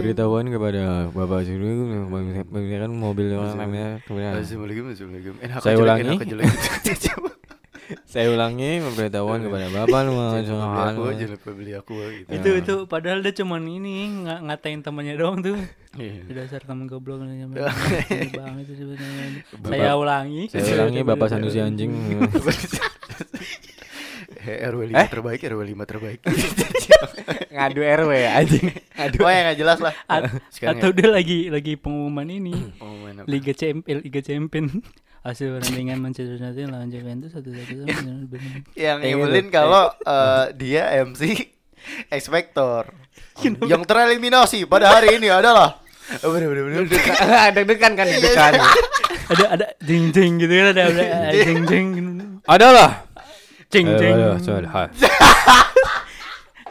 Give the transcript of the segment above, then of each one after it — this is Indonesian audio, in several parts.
pemberitahuan kepada Bapak Sulu menggunakan mobil orang namanya kemudian. Saya ulangi. saya ulangi pemberitahuan kepada Bapak aku gitu. itu itu padahal dia cuman ini ng ngatain temannya doang tuh. Iya. dasar temen goblok itu sebenarnya. Saya ulangi. Saya ulangi Bapak Sanusi anjing RW 5 terbaik, RW 5 terbaik. ngadu RW anjing. Ngadu. Oh ya nggak jelas lah. A- Sekarang atau dia lagi lagi pengumuman ini. Ya. Oh, mana- Liga Champion Liga Champion. Hasil pertandingan Manchester United lawan Juventus satu satu yang Eh, nyebelin gitu. kalau eh, dia MC Expector. Yang tereliminasi pada hari ini adalah Oh, bener, bener, bener. ada dekan kan dekan ada ada jeng jeng gitu kan ada ada jeng jeng adalah jeng jeng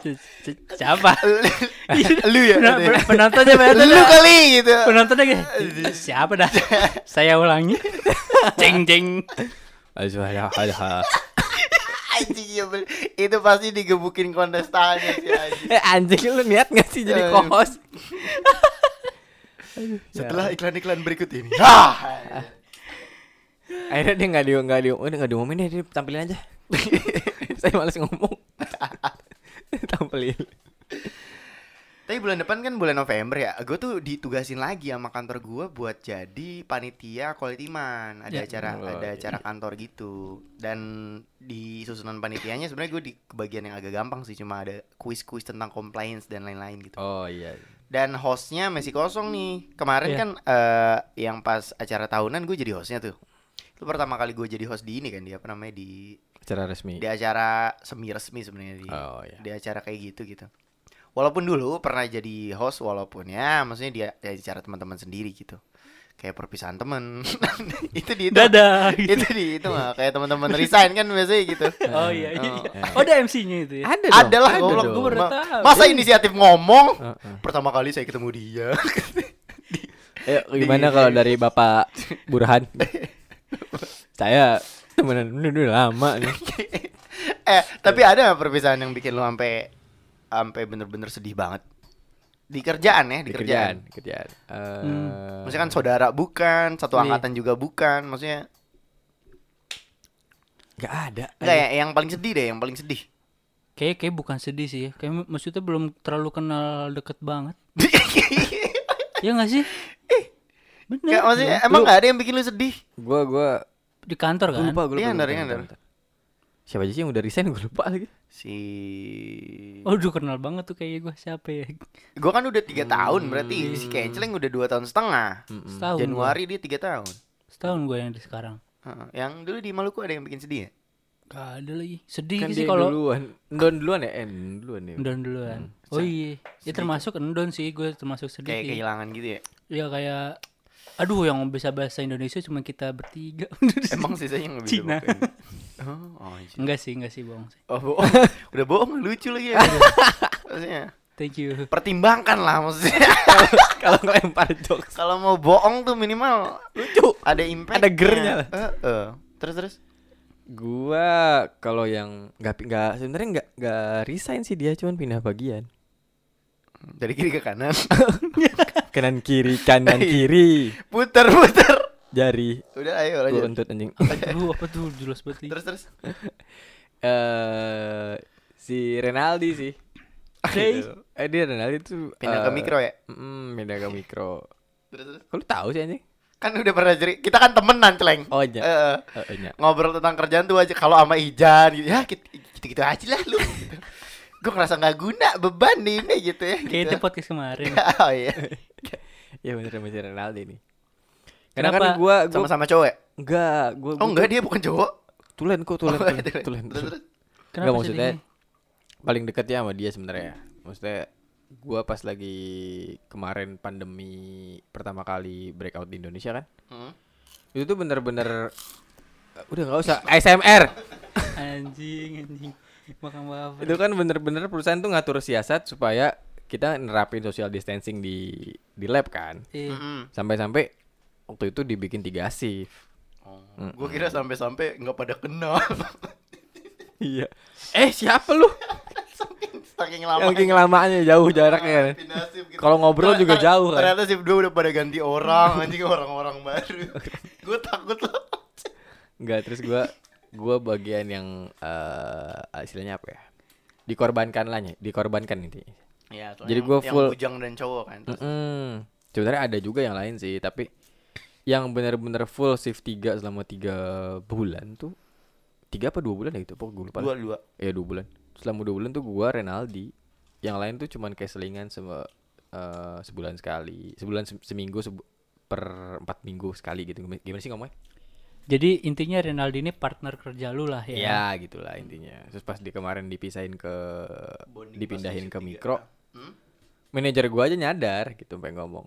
C- c- siapa Lu ya. Pen- katanya. pen- penontonnya Lu penontonnya kali gitu. penontonnya kayak siapa dah saya ulangi jeng jeng Anjing ya. Itu pasti digebukin kontestannya sih anjing. eh anjing lu niat gak sih jadi co-host Setelah iklan-iklan berikut ini. Akhirnya dia nggak di nggak di udah nggak diumumin deh dia tampilin aja saya males ngomong tampilin Tapi bulan depan kan bulan November ya. Gue tuh ditugasin lagi sama kantor gue buat jadi panitia quality man. Ada Ya. acara Oh, ada iya. acara kantor gitu. Dan di susunan panitianya sebenarnya gue di kebagian yang agak gampang sih. Cuma ada kuis-kuis tentang compliance dan lain-lain gitu. oh iya Dan hostnya masih kosong nih. Kemarin Iya. kan eh, yang pas acara tahunan gue jadi hostnya tuh. Itu pertama kali gue jadi host di ini kan dia apa namanya di secara resmi di acara semi resmi sebenarnya di oh iya di acara kayak gitu gitu. Walaupun dulu pernah jadi host walaupun ya maksudnya dia di acara teman-teman sendiri gitu. Kayak perpisahan temen itu di itu. dadah itu di itu mah kayak teman-teman resign kan biasanya gitu. oh iya iya Oh. oh ada MC-nya itu ya ada dong Ada lah baru tahu. Masa inisiatif ngomong? Pertama kali saya ketemu dia. Eh, gimana kalau dari Bapak Burhan? Saya temenan udah, udah lama nih. eh, tapi ada nggak perpisahan yang bikin lu sampai sampai bener-bener sedih banget? Di kerjaan ya, di, Di kerjaan. kerjaan, kerjaan. Eh, Hmm. Maksudnya kan saudara bukan, satu Iya. angkatan juga bukan, maksudnya nggak ada. enggak ya, yang paling sedih deh, yang paling sedih. kayak kayak bukan sedih sih ya kayak maksudnya belum terlalu kenal deket banget ya nggak sih bener Kayak maksudnya emang nggak ada yang bikin lu sedih? Gua gua di kantor gua kan lupa, gua lupa. Iya, gua Ndar, lupa, iya, bentar. Siapa aja sih yang udah resign gua lupa lagi. Si oh udah kenal banget tuh kayak gue siapa ya Gua kan udah tiga tahun berarti si Kenceleng udah dua tahun setengah. Mm-mm. setahun gua. Januari dia tiga tahun. setahun gue yang di sekarang Heeh. Yang dulu di Maluku ada yang bikin sedih ya? Gak ada lagi sedih Kan sih kalau duluan. Endon duluan ya? Eh, duluan ya. endon duluan Hmm. oh iya ya termasuk endon sih gue termasuk sedih Kayak kehilangan gitu ya. ya kayak aduh yang bisa bahasa Indonesia cuma kita bertiga Emang sisanya nggak bisa Cina. Oh, oh, iya. enggak sih enggak sih bohong sih oh bohong. Udah bohong lucu lagi ya. maksudnya thank you pertimbangkan lah maksudnya. Kalau ngelempar jokes. Kalau mau bohong tuh minimal Lucu. ada impact. Ada gernya lah. Terus terus. Gua kalau yang nggak nggak sebenarnya nggak nggak resign sih dia cuman pindah bagian. Dari kiri ke kanan. Kanan kiri kanan kiri putar putar. jari. Udah ayo lanjut. kentut anjing. aduh apa tuh jelas banget. Terus terus. Eh si Renaldi sih. Hey. Gitu. Eh dia Renaldi tuh Pindah ke eh, mikro ya. mm, pindah ke mikro. Terus terus. Kok lu tahu sih anjing? Kan udah pernah cerita. Kita kan temenan celeng. Oh iya. Eh, iya. ngobrol tentang kerjaan tuh aja kalau sama Ijan gitu ya gitu, gitu aja lah lu gue ngerasa nggak guna beban nih ini gitu ya kayak itu gitu. podcast kemarin oh iya Ya bener sama si Renaldi nih. Karena kan Kenapa? gua gua sama-sama cowok ya? enggak, gua oh enggak dia bukan cowok tulen kok tulen Oh, tulen, tulen. tulen, tulen. kenapa Enggak maksudnya sedihnya? paling deketnya sama dia sebenarnya. Maksudnya gua pas lagi kemarin pandemi pertama kali breakout di Indonesia kan. Hmm. Itu tuh bener-bener udah nggak usah ASMR. anjing anjing makan wafer itu kan bener-bener perusahaan tuh ngatur siasat supaya kita nerapin social distancing di di lab kan. Iya. Mm-mm. Sampai-sampai waktu itu dibikin tiga shift. Oh, gue kira sampai-sampai nggak pada kenal Iya. Eh siapa lu? Saking lama. Saking lamanya jauh jaraknya kan. Gitu. Kalau ngobrol juga jauh kan. Ternyata shift 2 udah pada ganti orang, anjing orang-orang baru. Gue takut loh. Enggak, terus gua gua bagian yang eh istilahnya apa ya? Dikorbankan lah ya, dikorbankan intinya. Ya, soalnya Jadi yang- gua yang full- bujang dan cowok kan. Terus, Mm-mm. Sebenarnya ada juga yang lain sih, tapi yang benar-benar full shift 3 selama 3 bulan tuh 3 apa 2 bulan ya gitu, pokoknya gue lupa. dua dua. Iya 2 bulan. Selama 2 bulan tuh gua Renaldi. Yang lain tuh cuman kayak selingan sama eh, sebulan sekali. Sebulan se- seminggu sebu- per 4 minggu sekali gitu. Gimana sih ngomongnya? Jadi intinya Renaldi ini partner kerja lu lah ya. Ya gitulah intinya. Terus pas di kemarin dipisahin ke Bonding dipindahin ke mikro, Hmm? manajer gua aja nyadar gitu pengen ngomong.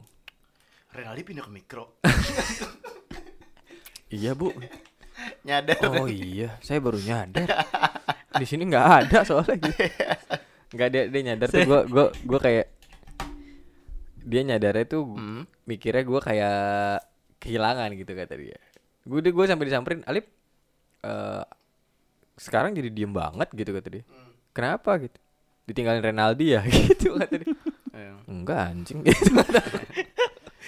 Renaldi pindah ke mikro. Iya bu. Nyadar. Oh iya, saya baru nyadar. Di sini nggak ada soalnya. Gitu. Nggak dia dia nyadar tuh gua gua gua kayak dia nyadarnya tuh Hmm. mikirnya gua kayak kehilangan gitu kata dia. Gue deh gue sampai disamperin Alip eh sekarang jadi diem banget gitu kata dia. Kenapa gitu? Ditinggalin Renaldi ya gitu kata dia. Iya. Enggak anjing gitu.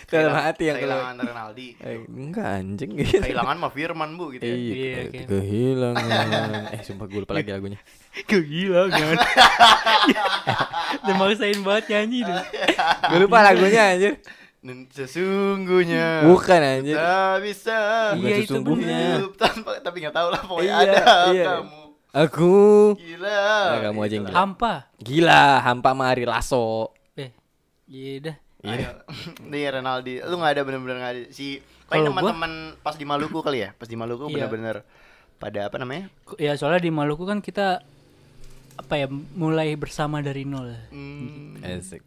Dalam hati yang kehilangan Renaldi. Eh, enggak anjing gitu. Kehilangan mah Firman bu gitu. ya. Iya, Iya, kayak- kehilangan. eh, sumpah gue lupa lagi lagunya. Kehilangan. Udah maksain banget nyanyi deh. Gue lupa lagunya anjir. Dan sesungguhnya Bukan anjir. tak bisa Bukan Iya, itu sesungguhnya. tanpa tapi nggak tahu lah pokoknya Iya, ada iya. kamu Aku gila. Nah, kamu aja yang Gitu gila. Hampa. gila hampa sama Ari Lasso. Eh, iya dah. Ayo. Nih Renaldi, lu nggak ada bener-bener nggak ada si paling teman-teman pas di Maluku kali ya, pas di Maluku Iya. bener-bener pada apa namanya? Ya soalnya di Maluku kan kita apa ya mulai bersama dari nol. Hmm, Asik.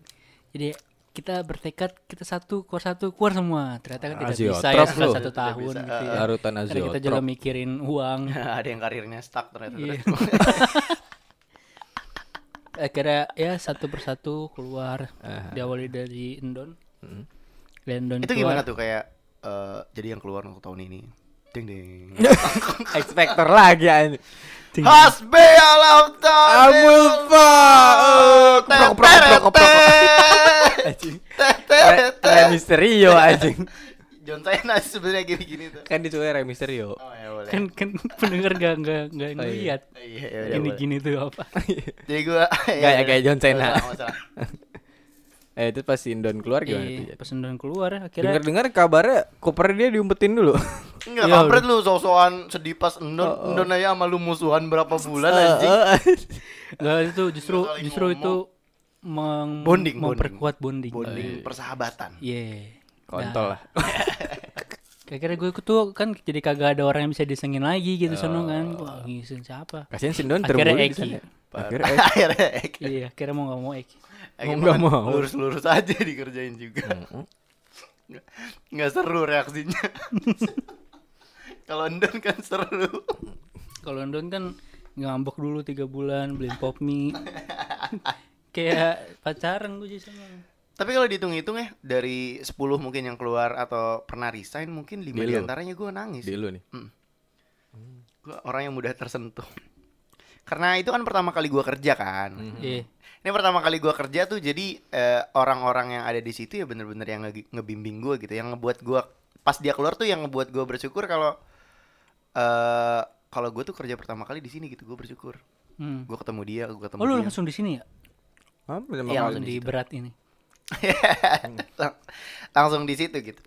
Jadi kita bertekad kita satu keluar satu keluar semua. Ternyata kan tidak Aziotrop bisa ya setelah satu tahun bisa. gitu ya. Larutan Karena kita juga Aziotrop. mikirin uang. ada yang karirnya stuck ternyata. Terus. Akhirnya ya satu persatu keluar. Diawali dari Endon. Dan Endon Itu keluar. gimana tuh kayak eh, jadi yang keluar untuk tahun ini? Ding ding. Expector lagi anjir. Hasbi alam Amulfa. Keprok keprok keprok keprok. Anjing. Mysterio anjing. John Cena sebenarnya gini-gini tuh. Kan disuruh Rey Mysterio. Oh ya boleh. Kan kan pendengar gak nggak nggak iya. ngeliat. Iya, iya, iya, Gini boleh. gini tuh apa? Jadi gua Nggak ya, kayak John Cena. Usah. Eh itu pas Indon keluar gimana tuh? Iya, pas Endon keluar akhirnya Dengar-dengar kabarnya koper dia diumpetin dulu. Enggak Iya, kampret lu sok-sokan sedih pas endon endon aja sama lu musuhan berapa bulan anjing. Enggak itu justru justru ngomong. itu meng, Bonding, memperkuat bonding. Bonding persahabatan. Iya. Kontol lah. Kira-kira gue tuh kan jadi kagak ada orang yang bisa disengin lagi gitu sono kan. Wah, ngisin siapa? Kasihan Sindon di Eki. sana. Akhirnya Eki. Akhirnya Eki. Iya, akhirnya mau gak mau Eki. Eki nggak mah mau. Lurus-lurus aja dikerjain juga. Nggak- Nggak seru reaksinya. Kalau endon kan seru. Kalau Endon kan ngambek dulu tiga bulan beliin pop mie. Kayak pacaran gue jadi sama. Tapi kalau dihitung-hitung ya dari 10 mungkin yang keluar atau pernah resign mungkin 5 Di lu. di antaranya gue nangis. Di lu nih. Gue orang yang mudah tersentuh. Karena itu kan pertama kali gue kerja kan. Iya. Ini pertama kali gua kerja tuh jadi eh, orang-orang yang ada di situ ya bener-bener yang nge- ngebimbing gua gitu, yang ngebuat gua pas dia keluar tuh yang ngebuat gua bersyukur kalau eh kalau gue tuh kerja pertama kali di sini gitu, gue bersyukur. Hmm. Gue ketemu dia, gue ketemu Oh lu dia. langsung di sini ya? Hah, Iya, kali. langsung di situ. berat ini. Lang- langsung di situ gitu.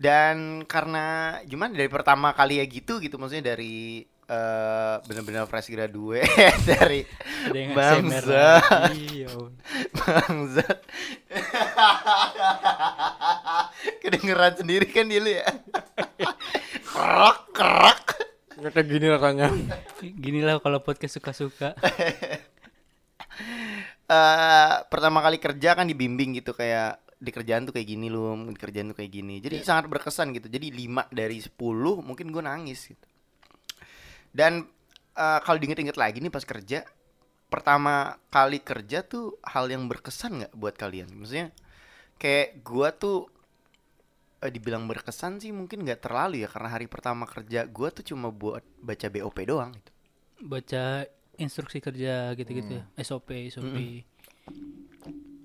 Dan karena gimana dari pertama kali ya gitu gitu maksudnya dari eh bener-bener fresh graduate dari Bangsa. Lagi, ya kedengeran sendiri kan dia lu ya kerak kerak Kayak gini rasanya. Gini lah kalau podcast suka-suka. eh pertama kali kerja kan dibimbing gitu kayak di kerjaan tuh kayak gini loh, di kerjaan tuh kayak gini. Jadi sangat berkesan gitu. Jadi 5 dari 10 mungkin gue nangis gitu. Dan eh, kalau diinget-inget lagi nih pas kerja, pertama kali kerja tuh hal yang berkesan nggak buat kalian? Maksudnya kayak gua tuh eh, dibilang berkesan sih mungkin nggak terlalu ya karena hari pertama kerja gua tuh cuma buat baca BOP doang gitu. Baca instruksi kerja gitu-gitu ya, SOP, SOP.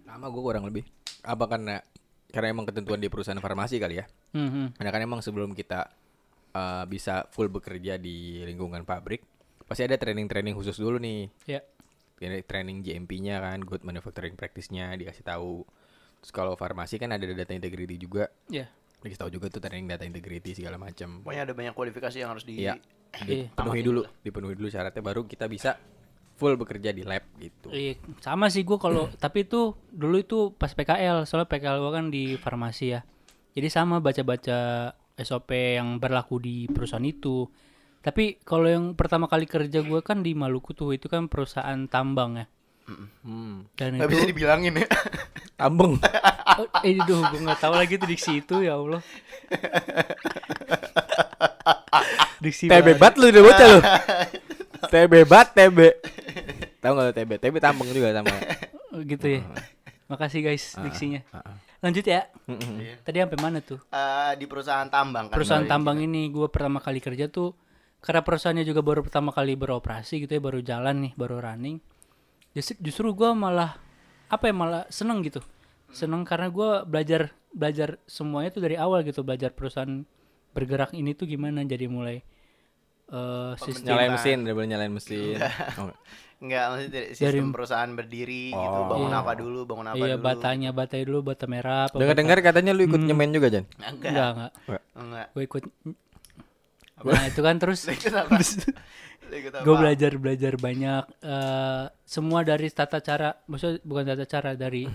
Sama gue kurang lebih. Apa karena karena emang ketentuan di perusahaan farmasi kali ya. Mhm. Karena kan emang sebelum kita eh, bisa full bekerja di lingkungan pabrik, pasti ada training-training khusus dulu nih. Ya. Ini training GMP-nya kan, good manufacturing practice-nya dikasih tahu. Terus kalau farmasi kan ada data integrity juga. Ya. Dikasih tahu juga tuh training data integrity segala macam. Pokoknya ada banyak kualifikasi yang harus di Iya. Iya. Dipenuhi dulu, dipenuhi dulu syaratnya baru kita bisa full bekerja di lab gitu. Iya, sama sih gua kalau tapi itu dulu itu pas PKL, soalnya PKL gua kan di farmasi ya. Jadi sama baca-baca SOP yang berlaku di perusahaan itu. Tapi kalau yang pertama kali kerja gua kan di Maluku tuh itu kan perusahaan tambang ya. Hmm. Dan Gak itu bisa dibilangin ya. Tambeng. Oh, eh duh, gue nggak tahu lagi tuh diksi itu ya Allah. diksi TB bat lu udah bocah lu. TB bat TB. Tahu enggak lu TB? TB tambeng juga sama. Gitu ya. Makasih guys diksinya. ah, ah. Lanjut ya. Iya. Tadi sampai mana tuh? Eh, di perusahaan tambang kan. Perusahaan tambang ini gue pertama kali kerja tuh karena perusahaannya juga baru pertama kali beroperasi gitu ya, baru jalan nih, baru running. Justru, justru gue malah apa ya malah seneng gitu. Seneng karena gue belajar belajar semuanya tuh dari awal gitu, belajar perusahaan bergerak ini tuh gimana jadi mulai eh sistem Nyalain mesin, udah boleh nyalain mesin. Oh, enggak. Maksudnya dari sistem perusahaan berdiri gitu. Oh. Bangun Iya. apa dulu, bangun apa Iya dulu. batanya batai dulu bata merah apa Dengar-dengar katanya lu ikut nyemen juga, Jan. Enggak. enggak enggak Enggak. gue ikut nah itu kan terus Lu ikut apa? Lu ikut apa? gue belajar belajar banyak eh, semua dari tata cara maksudnya bukan tata cara dari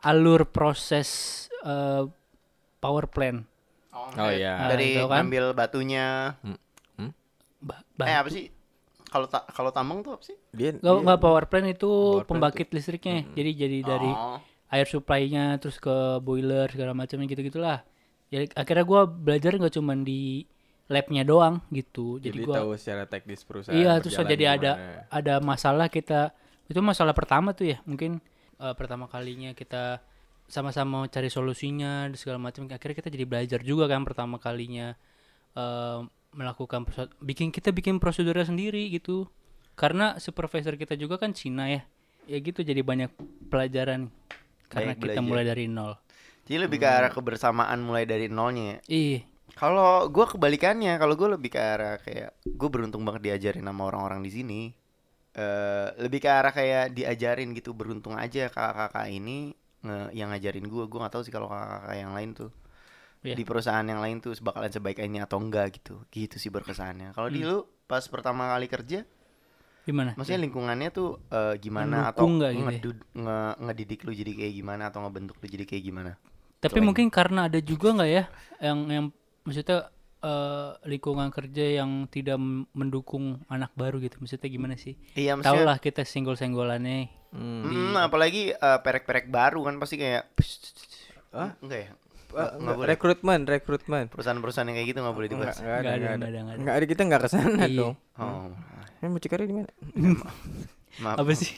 alur proses eh, power plant Oh iya. Dari Ah, itu kan. ngambil batunya. Hmm? Ba- Eh ba- apa sih? Kalau ta kalau tambang tuh apa sih? Dia, nggak nggak power plant itu Power plant pembangkit listriknya jadi jadi dari Oh. air supply-nya terus ke boiler segala macamnya gitu gitulah ya akhirnya gue belajar nggak cuman di labnya doang gitu jadi, jadi gua tahu secara teknis perusahaan. Iya, terus jadi ada gimana. ada masalah kita itu masalah pertama tuh ya mungkin eh, pertama kalinya kita sama-sama cari solusinya dan segala macam akhirnya kita jadi belajar juga kan pertama kalinya eh, melakukan prosedur, bikin kita bikin prosedurnya sendiri gitu. Karena supervisor kita juga kan Cina ya. Ya gitu jadi banyak pelajaran karena Banyak kita belajar. mulai dari nol. Jadi lebih ke arah kebersamaan mulai dari nolnya ya. ih Kalau gua kebalikannya, kalau gua lebih ke arah kayak gue beruntung banget diajarin sama orang-orang di sini. eh lebih ke arah kayak diajarin gitu beruntung aja kakak-kakak ini nge- yang ngajarin gua. Gua nggak tahu sih kalau kakak-kakak yang lain tuh Iya. di perusahaan yang lain tuh bakalan sebaik ini atau enggak gitu gitu sih berkesannya kalau di lu pas pertama kali kerja gimana maksudnya lingkungannya tuh eh, gimana atau Mendukung nggak gitu ya? ngedud- nge- ngedidik lu jadi kayak gimana atau ngebentuk lu jadi kayak gimana Tapi Selain- mungkin karena ada juga nggak ya yang yang maksudnya eh, lingkungan kerja yang tidak mendukung anak baru gitu. Maksudnya gimana sih? iya maksudnya lah kita senggol-senggolannya. Hmm. Hmm, apalagi eh, perek-perek baru kan pasti kayak Hah? enggak ya Eh, Nggak enggak, boleh. rekrutmen, rekrutmen. perusahaan-perusahaan yang kayak gitu nggak boleh dibahas enggak ada, Nggak ada, enggak ada. ada, nggak ada. Enggak ada kita enggak ke sana Iya. dong. oh Ini mucikari di mana? maaf Apa sih?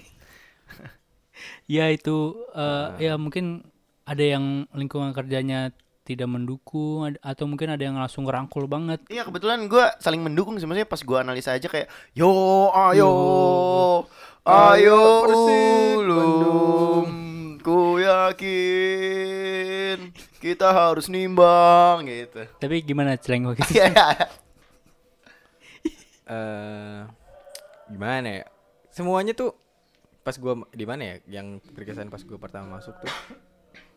ya itu eh, ya mungkin ada yang lingkungan kerjanya tidak mendukung atau mungkin ada yang langsung ngerangkul banget. Iya kebetulan gue saling mendukung sih maksudnya pas gue analisa aja kayak yo ayo ayo ulum ku yakin kita harus nimbang gitu. Tapi gimana celeng gitu? Iya. eh gimana ya? Semuanya tuh pas gua di mana ya? Yang berkesan pas gua pertama masuk tuh.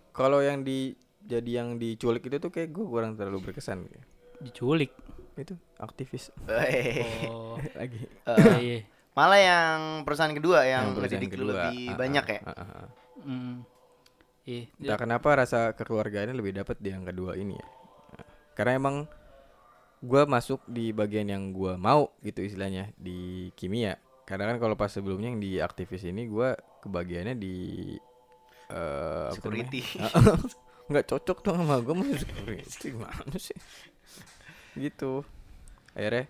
Kalau yang di jadi yang diculik itu tuh kayak gua kurang terlalu berkesan gitu. Diculik. Itu aktivis Oh. lagi. iya, iya. Malah yang perusahaan kedua yang, Yang perusahaan kedua. lebih Ah, banyak ya. ah, ah, ah. Hmm. Iya. Entah kenapa rasa kekeluargaannya lebih dapat di yang kedua ini ya. Karena emang gua masuk di bagian yang gua mau gitu istilahnya di kimia. Karena kan kalau pas sebelumnya yang di aktivis ini gua kebagiannya di namanya? Security. nggak cocok tuh sama gua mau security gimana sih? Gitu. Akhirnya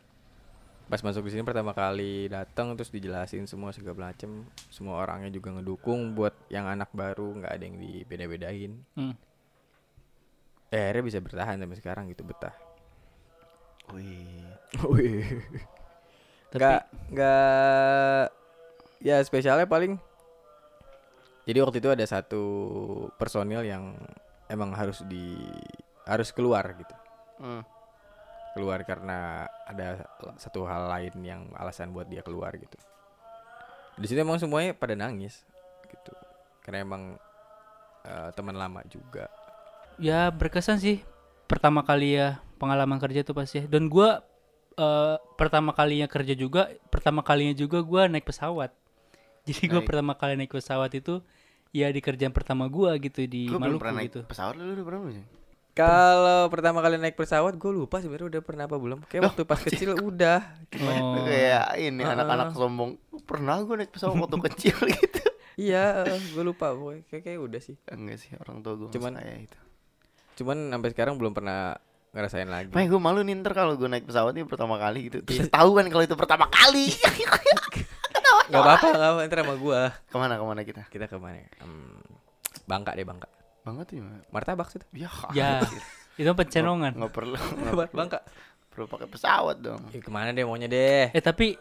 pas masuk di sini pertama kali datang terus dijelasin semua segala macem semua orangnya juga ngedukung buat yang anak baru nggak ada yang dibeda-bedain Hmm. eh, akhirnya bisa bertahan sampai sekarang gitu betah Wih. Wih. Tapi nggak nggak ya spesialnya paling jadi waktu itu ada satu personil yang emang harus di harus keluar gitu Hmm. keluar karena ada satu hal lain yang alasan buat dia keluar gitu. Di situ emang semuanya pada nangis gitu. Karena emang eh, teman lama juga. Ya berkesan sih. Pertama kali ya pengalaman kerja tuh pasti. Dan gua eh, pertama kalinya kerja juga pertama kalinya juga gua naik pesawat. Jadi gua Naik. pertama kali naik pesawat itu ya di kerjaan pertama gua gitu di Lu belum Maluku pernah naik gitu. pesawat lu udah pernah belum sih? Kalau pertama kali naik pesawat gue lupa sebenarnya udah pernah apa belum kayak waktu pas kecil udah oh Kayak ini anak-anak sombong. Pernah gue naik pesawat waktu kecil gitu. iya gue lupa kayak, kayak udah sih Enggak sih orang tua gue Cuman- kayak itu. cuman sampai sekarang belum pernah ngerasain lagi Makanya gue malu nih ntar kalau gue naik pesawat ini pertama kali gitu. Terus tahu kan kalau itu pertama kali. nggak apa-apa nggak apa ntar sama gue ke mana ke mana kita? kita ke mana ya? Hmm, bangka deh bangka Banget tuh ya. martabak sih Ya, ya itu pencenongan nggak perlu nggak perlu, bangka perlu pakai pesawat dong. Ih, ke mana deh maunya deh eh tapi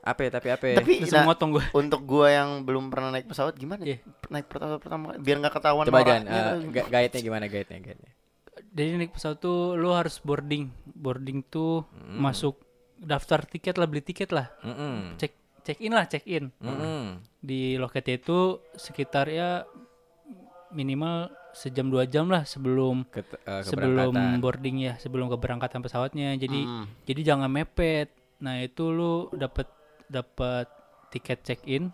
apa ya, tapi apa ya? Tapi nah, motong gua untuk gua yang belum pernah naik pesawat gimana? Iya. Naik pertama pertama kali, biar nggak ketahuan coba Jan noraknya eh, tuh. ga- guide-nya gimana guide-nya guide-nya jadi naik pesawat tuh lo harus boarding boarding tuh Hmm. masuk daftar tiket lah beli tiket lah Mm-mm. cek check in lah check in Mm-mm. di loketnya itu sekitar ya minimal sejam dua jam lah sebelum Ket- eh, sebelum boarding ya sebelum keberangkatan pesawatnya. Jadi Hmm. jadi jangan mepet. Nah itu lu dapat dapat tiket check in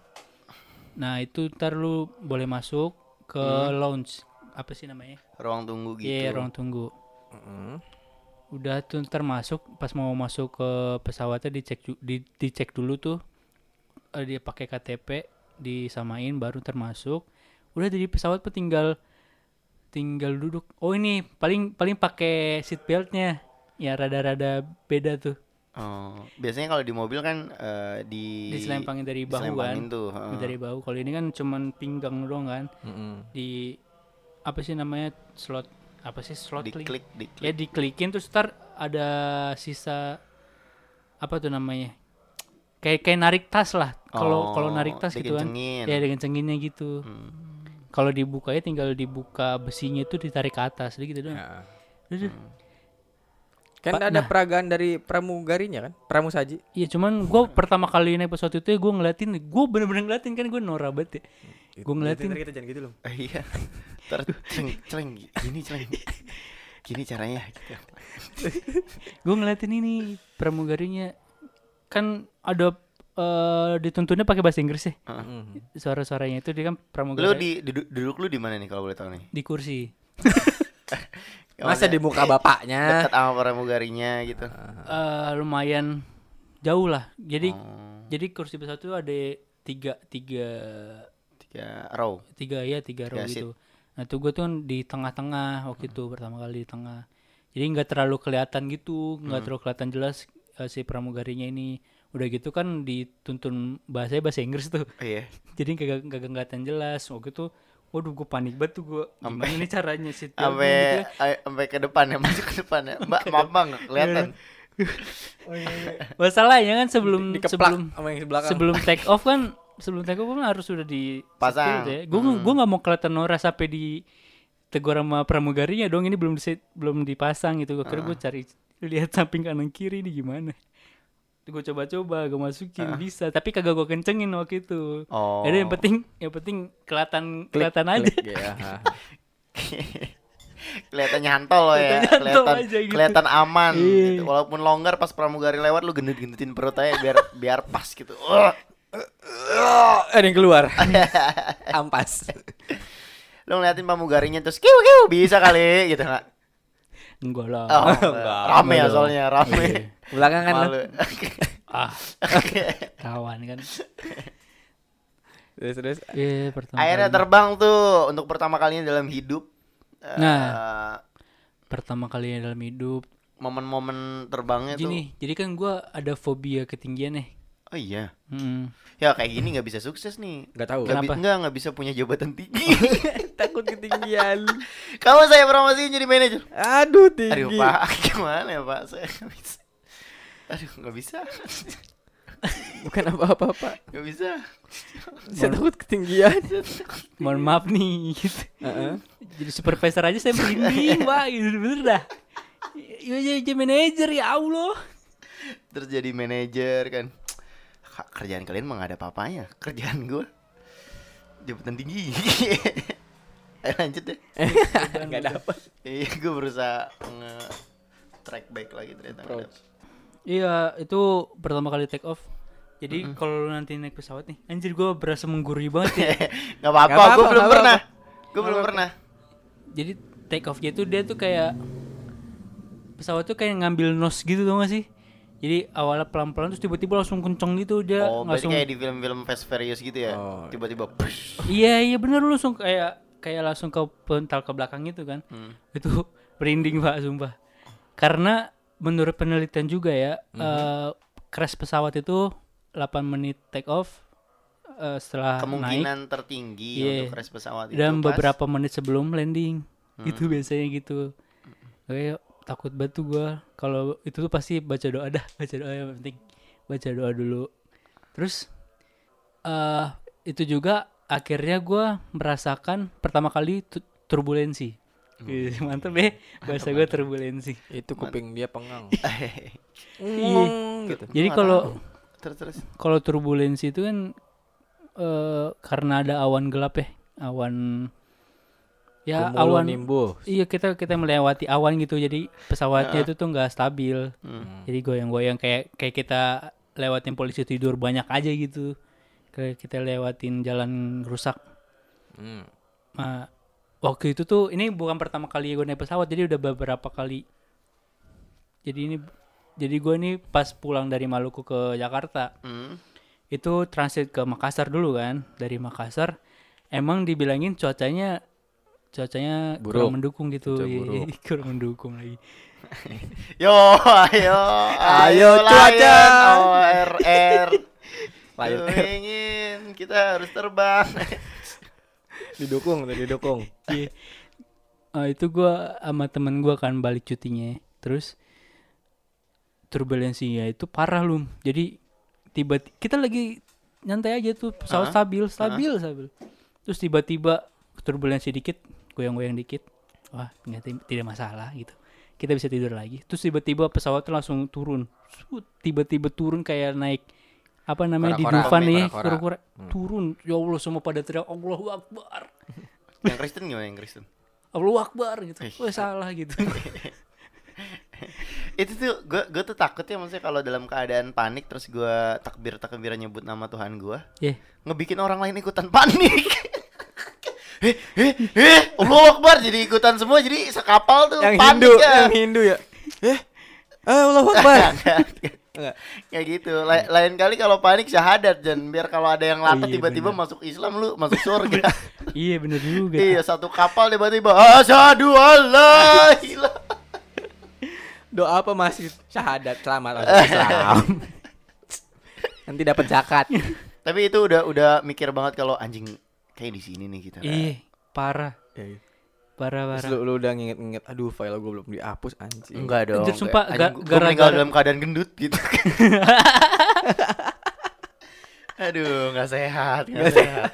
nah itu ntar lu boleh masuk ke lounge. Apa sih namanya? Ruang tunggu gitu. Iya ruang tunggu. Mm-mm. udah tuh ntar masuk pas mau masuk ke pesawatnya dicek di, dicek dulu tuh. Eh, dia pakai KTP disamain baru ntar masuk udah di pesawat tuh tinggal tinggal duduk oh ini paling paling pakai seat beltnya ya rada-rada beda tuh Oh, biasanya kalau di mobil kan eh, di diselempangin dari bahu kan tuh. heeh. dari bahu kalau ini kan cuman pinggang doang kan Mm-mm. di apa sih namanya slot apa sih slot link? diklik, ya diklik. diklikin terus ntar ada sisa apa tuh namanya kayak kayak narik tas lah kalau kalau Oh, narik tas gitu kan ya dengan cenginnya gitu Hmm. Kalau dibuka ya tinggal dibuka besinya itu ditarik ke atas jadi gitu doang Ya. Udah, udah. kan Pa- ada nah. peragaan dari pramugarinya kan pramusaji iya cuman gue pertama kali naik pesawat itu gue ngeliatin gue bener-bener ngeliatin kan gue norak banget ya gue ngeliatin Ntar kita jangan gitu loh Eh, iya. Ntar celeng, celeng gini celeng. Gini caranya gitu. gue ngeliatin ini pramugarinya kan ada eh dituntunnya pakai bahasa Inggris ya Mm. suara-suaranya itu dia kan Lu pramugari di duduk, duduk lu di mana nih kalau boleh tahu nih? di kursi masa di muka bapaknya Dekat sama pramugarinya gitu. Eh lumayan jauh lah. Jadi Oh, jadi kursi pesawat itu ada tiga tiga tiga row. tiga ya tiga row Tiga seat. gitu. Nah tuh gue tuh di tengah-tengah waktu itu pertama kali di tengah. Jadi nggak terlalu kelihatan gitu, nggak terlalu kelihatan jelas eh, si pramugarinya ini. Udah gitu kan dituntun bahasanya bahasa Inggris tuh. Oh, iya. Jadi kagak kagak kelihatan jelas. Waktu itu waduh gue panik banget tuh gue. Gimana nih caranya sih? Sampai eh, sampai ke depan ya, masuk ke depan ya. Mbak, maaf Bang, nggak kelihatan. Masalahnya kan sebelum dikeplak sebelum sama yang di belakang sebelum take off kan sebelum take off kan harus sudah di Pasang. ya. Gue gue nggak mau kelihatan Nora sampai di tegur sama pramugarinya dong ini belum dise- belum dipasang gitu. Kira gue cari lihat samping kanan kiri ini gimana. Gue coba-coba gue masukin bisa tapi kagak gue kencengin waktu itu. Oh. Jadi yang penting yang penting kelihatan kelihatan aja. klik, ya, ha. kelihatan nyantol loh ya, Kelihatan gitu. kelihatan aman. Iya. gitu. Walaupun longgar pas pramugari lewat lu gendut-gendutin perut aja biar biar pas gitu. Uh. ada yang keluar ampas Lu ngeliatin pramugarinya terus kiu kiu bisa kali gitu nggak? Enggak lah. Oh, enggak, rame ya soalnya rame. Belakangan lah Malu. Ah, kawan kan. terus terus Iya, pertama Akhirnya kali. terbang tuh untuk pertama kalinya dalam hidup. Eh, Nah. pertama kalinya dalam hidup momen-momen terbangnya tuh. Gini, jadi kan gua ada fobia ketinggian nih. Oh iya. Ya kayak gini nggak bisa sukses nih. nggak tahu Nggak bi- Kenapa? nggak nggak bisa punya jabatan tinggi. takut ketinggian Kamu saya promosiin jadi manajer. aduh tinggi Aduh pak, gimana ya pak? Saya bisa. Aduh nggak bisa. Bukan apa-apa, Pak. Gak bisa. Saya takut ketinggian. mohon maaf nih gitu. Heeh. jadi supervisor aja saya merinding pak gitu bener dah ya jadi jadi manajer ya Allah Terus jadi manajer kan. Kak, Kerjaan kalian mah gak ada apa-apanya. Kerjaan gue jabatan tinggi. Ayo lanjut deh. Enggak dapat. Iya, gue berusaha nge track back lagi ternyata. Approach. Iya itu pertama kali take off jadi kalau lu nanti naik pesawat nih anjir gue berasa menggurui banget ya Gak apa-apa, gue belum pernah. Gue belum pernah. jadi take off gitu dia tuh kayak pesawat tuh kayak ngambil nose gitu tau gak sih jadi awalnya pelan-pelan terus tiba-tiba langsung kenceng gitu dia Oh, berarti langsung kayak di film-film Fast Furious gitu ya. Oh. Tiba-tiba push. iya iya bener lu langsung kayak kayak langsung ke pental ke belakang gitu kan Hmm. itu merinding pak sumpah karena menurut penelitian juga ya Mhm. eh, crash pesawat itu 8 menit take off eh, setelah naik. Kemungkinan tertinggi Iya. untuk crash pesawat itu dan pas- beberapa menit sebelum landing. Hmm. gitu biasanya gitu. Kayak takut banget tuh gua. Kalau itu tuh pasti baca doa dah. Baca doa yang penting. Baca doa dulu. Terus eh itu juga akhirnya gua merasakan pertama kali tu- turbulensi Ih, mantep ya bahasa gua turbulensi Itu kuping dia pengang. Iya. gitu. jadi kalau kalau turbulensi itu kan eh karena ada awan gelap ya awan ya awan nimbus. Iya kita kita melewati awan gitu jadi pesawatnya itu tuh nggak stabil. Hmm. Jadi goyang-goyang kayak kayak kita lewatin polisi tidur banyak aja gitu. Kayak kita lewatin jalan rusak. Hmm. Nah, waktu itu tuh ini bukan pertama kali gue naik pesawat jadi udah beberapa kali. Jadi ini jadi gue nih pas pulang dari Maluku ke Jakarta Hmm. itu transit ke Makassar dulu kan dari Makassar emang dibilangin cuacanya cuacanya Buruk. kurang mendukung gitu Cuaca buruk. kurang mendukung lagi Yo, ayo, Ayo, cuaca. ORR. Lu ingin kita harus terbang. Didukung, tuh, didukung. Iya. Ah, itu gua sama temen gua kan balik cutinya. Terus turbulensinya itu parah lum. Jadi tiba kita lagi nyantai aja tuh pesawat Hah? stabil stabil stabil. Terus tiba-tiba turbulensi dikit goyang-goyang dikit. Wah nggak tidak masalah gitu. Kita bisa tidur lagi. Terus tiba-tiba pesawat tuh langsung turun. Tiba-tiba turun kayak naik apa namanya di Kora-kora, Dufan nih kura-kura turun. Ya Allah semua pada teriak Allahu Akbar. Yang Kristen gimana yang Kristen? Allahu Akbar gitu. Eh. wah salah gitu. Itu tuh gue gue tuh takut ya maksudnya kalau dalam keadaan panik terus gue takbir takbir nyebut nama Tuhan gue ya ngebikin orang lain ikutan panik. Eh eh eh Allah Akbar jadi ikutan semua jadi sekapal tuh Yang panik Hindu, ya. yang Hindu ya. Eh, Allah Akbar. Enggak. kayak gitu La- lain kali kalau panik syahadat dan biar kalau ada yang latah Oh, iya, tiba-tiba benar. masuk Islam lu masuk surga iya bener juga iya satu kapal tiba-tiba asyhadu alla ilaha Doa apa masih syahadat selamat Islam. Nanti dapat zakat. tapi itu udah udah mikir banget kalau anjing kayak di sini nih kita iya parah Ya, ya. Parah Terus parah lu, lu udah nginget-nginget aduh file gue belum dihapus anjing. Enggak dong. Anjir, sumpah, kayak, ga- anjing, gua- gua meninggal gara-gara- dalam keadaan gendut gitu. Aduh, nggak sehat, nggak sehat.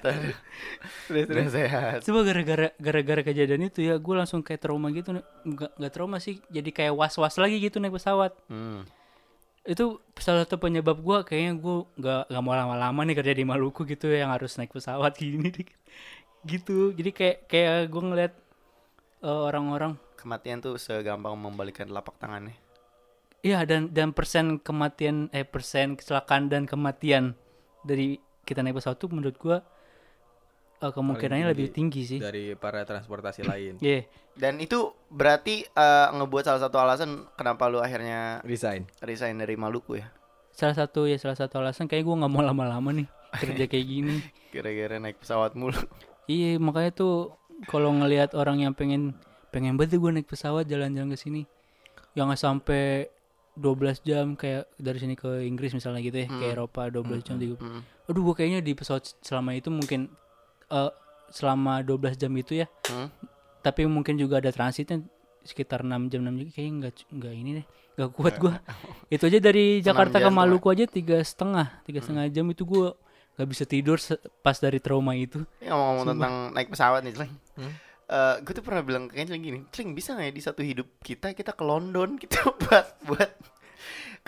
Terus, terus. Sehat. coba gara-gara gara-gara kejadian itu ya gue langsung kayak trauma gitu nggak nggak trauma sih jadi kayak was-was lagi gitu naik pesawat Hmm. itu salah satu penyebab gue kayaknya gue nggak nggak mau lama-lama nih kerja di Maluku gitu yang harus naik pesawat gini gitu jadi kayak kayak gue ngeliat eh, orang-orang Kematian tuh segampang membalikan telapak tangannya. Iya dan dan persen kematian eh persen kecelakaan dan kematian dari kita naik pesawat tuh menurut gua eh, kemungkinannya tinggi. lebih tinggi sih. Dari para transportasi lain. Iya. Dan itu berarti eh, ngebuat salah satu alasan kenapa lu akhirnya Resign. resign dari Maluku ya. Salah satu ya salah satu alasan kayak gua nggak mau lama-lama nih kerja kayak gini. Kira-kira naik pesawat mulu. Iya makanya tuh kalau ngelihat orang yang pengen pengen banget gue naik pesawat jalan-jalan ke sini. Yang nggak sampai 12 jam kayak dari sini ke Inggris misalnya gitu ya ke Eropa 12 jam 30 Hmm. aduh gue kayaknya di pesawat selama itu mungkin eh selama 12 jam itu ya. Hmm. tapi mungkin juga ada transitnya sekitar 6 jam 6 jam kayaknya nggak nggak ini deh nggak kuat gua. Itu aja dari Jakarta ke Maluku aja tiga setengah tiga setengah jam itu gua nggak bisa tidur pas dari trauma itu. Ini ngomong-ngomong tentang naik pesawat nih, Cling. Hmm? Eh, gue tuh pernah bilang ke Cling gini, Cling bisa nggak ya di satu hidup kita kita ke London gitu buat buat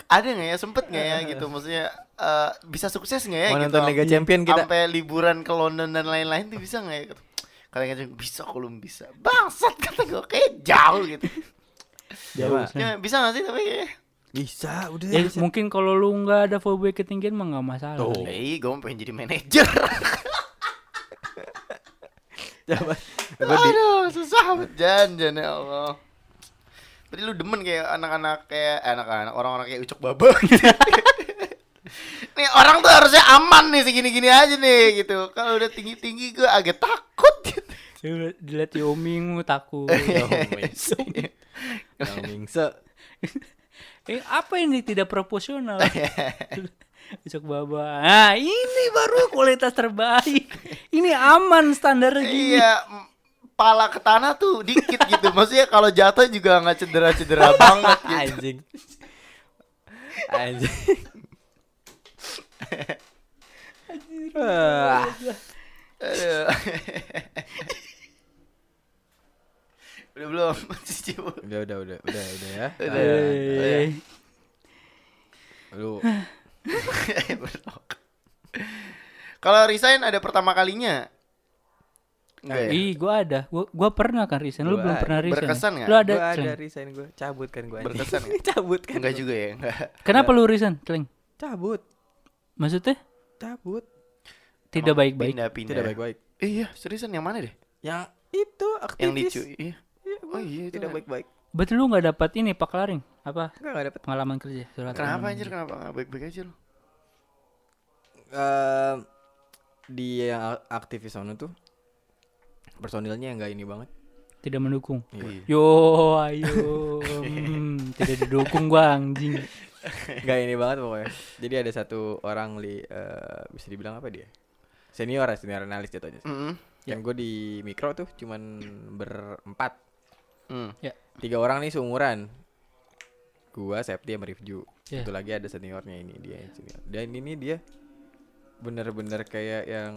ada nggak ya? Sempet nggak ya gitu? Maksudnya eh, bisa sukses nggak ya Mau gitu? nonton Liga Champion kita. sampai liburan ke London dan lain-lain tuh bisa nggak ya gitu. Katanya Cling, bisa kok belum bisa. Bangsat kata gue kayak jauh gitu. Jauh ya, bisa nggak sih? Tapi kayak Bisa, udah. ya mungkin kalau lu nggak ada fobia ketinggian mah nggak masalah Tuh. Eh, gue pengen jadi manajer. Coba. Di- Aduh, susah banget janjan ya Allah. Berarti lu demen kayak anak-anak kayak eh, anak-anak orang-orang kayak ucok baba gitu. nih orang tuh harusnya aman nih segini-gini aja nih gitu. Kalau udah tinggi-tinggi gue agak takut gitu. Dilihat Yoming takut Yang mingse. Eh apa ini tidak proporsional Besok baba nah ini baru kualitas terbaik ini aman standar gini Iya, pala ke tanah tuh dikit gitu. Maksudnya kalau jatuh juga nggak cedera-cedera banget gitu. Anjing. Anjing. Aduh. udah belum? Udah, udah, udah, udah, udah ya. Udah. Eh, Lu Kalau resign ada pertama kalinya. Enggak ya? ih gua ada gua, gua pernah kan resign lu Gua belum ada. pernah resign Berkesan ya? nggak? lu ada gua ada resign gue. Cabut kan gue. Berkesan nggak? Cabut kan. Enggak juga ya, enggak. kenapa lu resign Cleng? Cabut. maksudnya Cabut. tidak baik-baik. Tidak baik-baik. Iya, seriusan yang mana deh? Yang itu aktivis. Yang licu. Iya. Iya, Oh iya, itu tidak kan. baik-baik. berarti lu nggak dapat ini pak laring apa Enggak enggak dapet. pengalaman kerja surat Kenapa anjir? Kenapa enggak baik-baik aja lu? Ehm, dia yang ak- aktivis sono tuh personilnya yang nggak ini banget. tidak mendukung Iya. yo ayo hmm, tidak didukung gua anjing Nggak ini banget pokoknya. Jadi ada satu orang li eh, bisa dibilang apa dia? Senior ya, senior analis jatuhnya. Heeh. Yang gue di mikro tuh cuman berempat. Hmm. ya Tiga orang nih seumuran. Gua, Septi sama Rifju. Iya. Satu lagi ada seniornya ini dia senior. Dan ini dia bener-bener kayak yang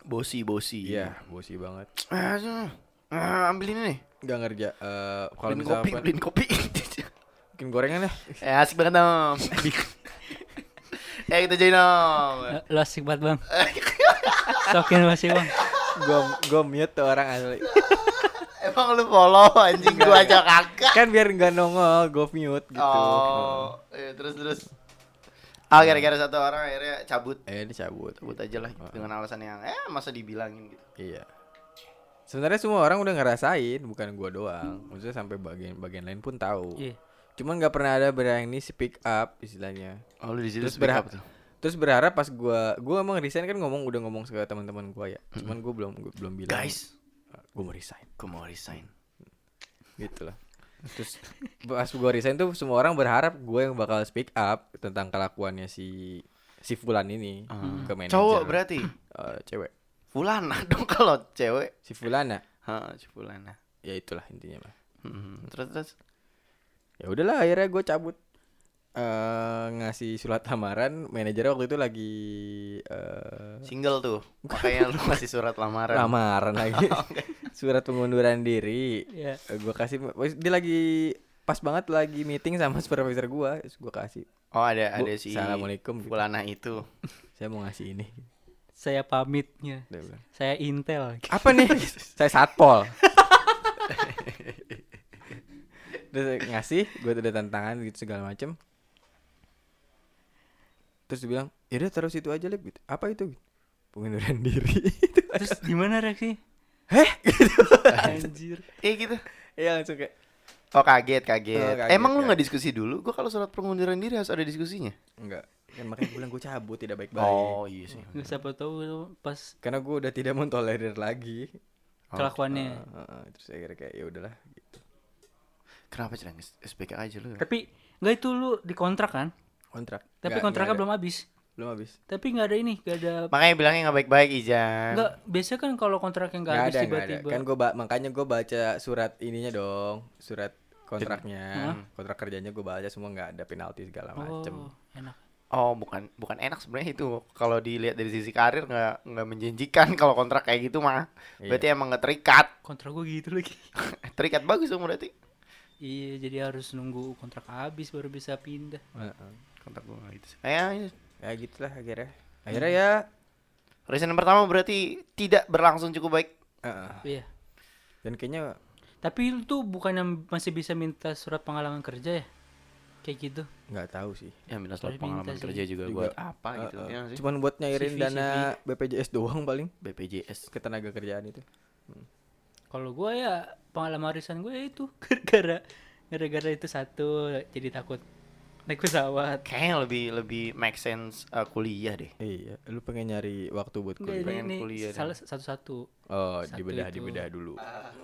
Bosi-bosi. iya bosi banget. Ah, aduh. Ah, ambil ini nih. Nggak ngerja eh, kalau Beliin kopi, beliin kopi. bikin gorengan ya. eh, asik banget dong. eh, kita join dong. Lo- lo asik banget bang sokin masih bang Gua gua mute tuh orang asli. Emang lu follow anjing gua aja kagak. kan biar nggak nongol, gue mute gitu. Oh, iya, terus terus. Ah, gara-gara satu orang akhirnya cabut. Eh dicabut. Cabut aja lah dengan alasan yang eh masa dibilangin gitu. Iya. Sebenarnya semua orang udah ngerasain, bukan gua doang. Maksudnya sampai bagian-bagian lain pun tahu. Iya. Cuman nggak pernah ada berani speak up istilahnya. Oh, lu di situ speak up tuh. Terus berharap pas gua gua emang resign kan ngomong udah ngomong ke teman-teman gua ya. Cuman gua belum gua belum bilang. Guys, gua mau resign gua mau resign. gitu lah. Terus pas gua resign tuh semua orang berharap gue yang bakal speak up tentang kelakuannya si si Fulan ini ke manajer. Cowok berarti. Eh, cewek. Fulana dong kalau cewek. Si Fulana. Hah, si Fulana. Ya itulah intinya mah. Hmm, Terus terus. ya udahlah akhirnya gue cabut eh ngasih surat lamaran manajernya waktu itu lagi eh Single tuh. Makanya lu masih surat lamaran. lamaran lagi. Surat pengunduran diri. Iya. gue kasih dia lagi pas banget lagi meeting sama supervisor gue gue kasih. Oh, ada Bu, ada si Assalamualaikum gitu. Fulana itu. saya mau ngasih ini. Saya pamitnya. Saya intel. Apa nih? Saya satpol. Terus ngasih gue udah tantangan gitu segala macem terus dia bilang ya udah taruh situ aja lip gitu apa itu pengunduran diri terus gimana reaksi heh gitu anjir Eh gitu. Iya langsung kayak Oh kaget kaget. Oh, kaget, Emang lu nggak kaget. diskusi dulu? Gua kalau surat pengunduran diri harus ada diskusinya. enggak kan makanya gue bilang gue cabut tidak baik-baik Oh iya sih. nggak siapa tahu pas karena gue udah tidak mentolerir lagi kelakuannya Heeh, heeh. terus akhirnya kayak ya udahlah gitu Kenapa cerang SPK aja lu? tapi nggak itu lu dikontrak kan kontrak tapi Nggak- kontraknya nggak belum habis belum habis. Tapi nggak ada ini, nggak ada Makanya bilangnya nggak baik-baik Ijan. nggak biasanya kan kalau kontraknya nggak Nggak habis tiba-tiba. Kan gue makanya gue baca surat ininya dong, surat kontraknya, kontrak kerjanya gue baca semua nggak ada penalti segala macem. Oh, enak. Oh, bukan bukan enak sebenarnya itu. Kalau dilihat dari sisi karir nggak nggak menjanjikan kalau kontrak kayak gitu mah. Iya. Berarti emang nggak terikat. Kontrak gue gitu lagi. terikat bagus dong berarti. iya, jadi harus nunggu kontrak habis baru bisa pindah. Heeh. Kontrak gua nggak gitu. sih. Eh, Ya gitulah akhirnya. Akhirnya ya. reason pertama berarti tidak berlangsung cukup baik. heeh. Iya. Dan kayaknya Tapi lu tuh bukannya masih bisa minta surat pengalaman kerja ya? Kayak gitu. nggak tahu sih. Ya minta Tapi surat pengalaman minta sih. kerja juga, Juga. buat apa gitu. Heeh. Ya sih? Cuman buat nyairin CV, dana BPJS doang paling BPJS. ketenaga kerjaan itu. Kalau gue ya pengalaman warisan gue itu gara-gara gara-gara itu satu jadi takut naik pesawat. Kayaknya lebih lebih make sense uh, kuliah deh. Iya, lu pengen nyari waktu buat kuliah. pengen ini, kuliah salah satu-satu. Oh, Satu dibedah itu. dibedah dulu.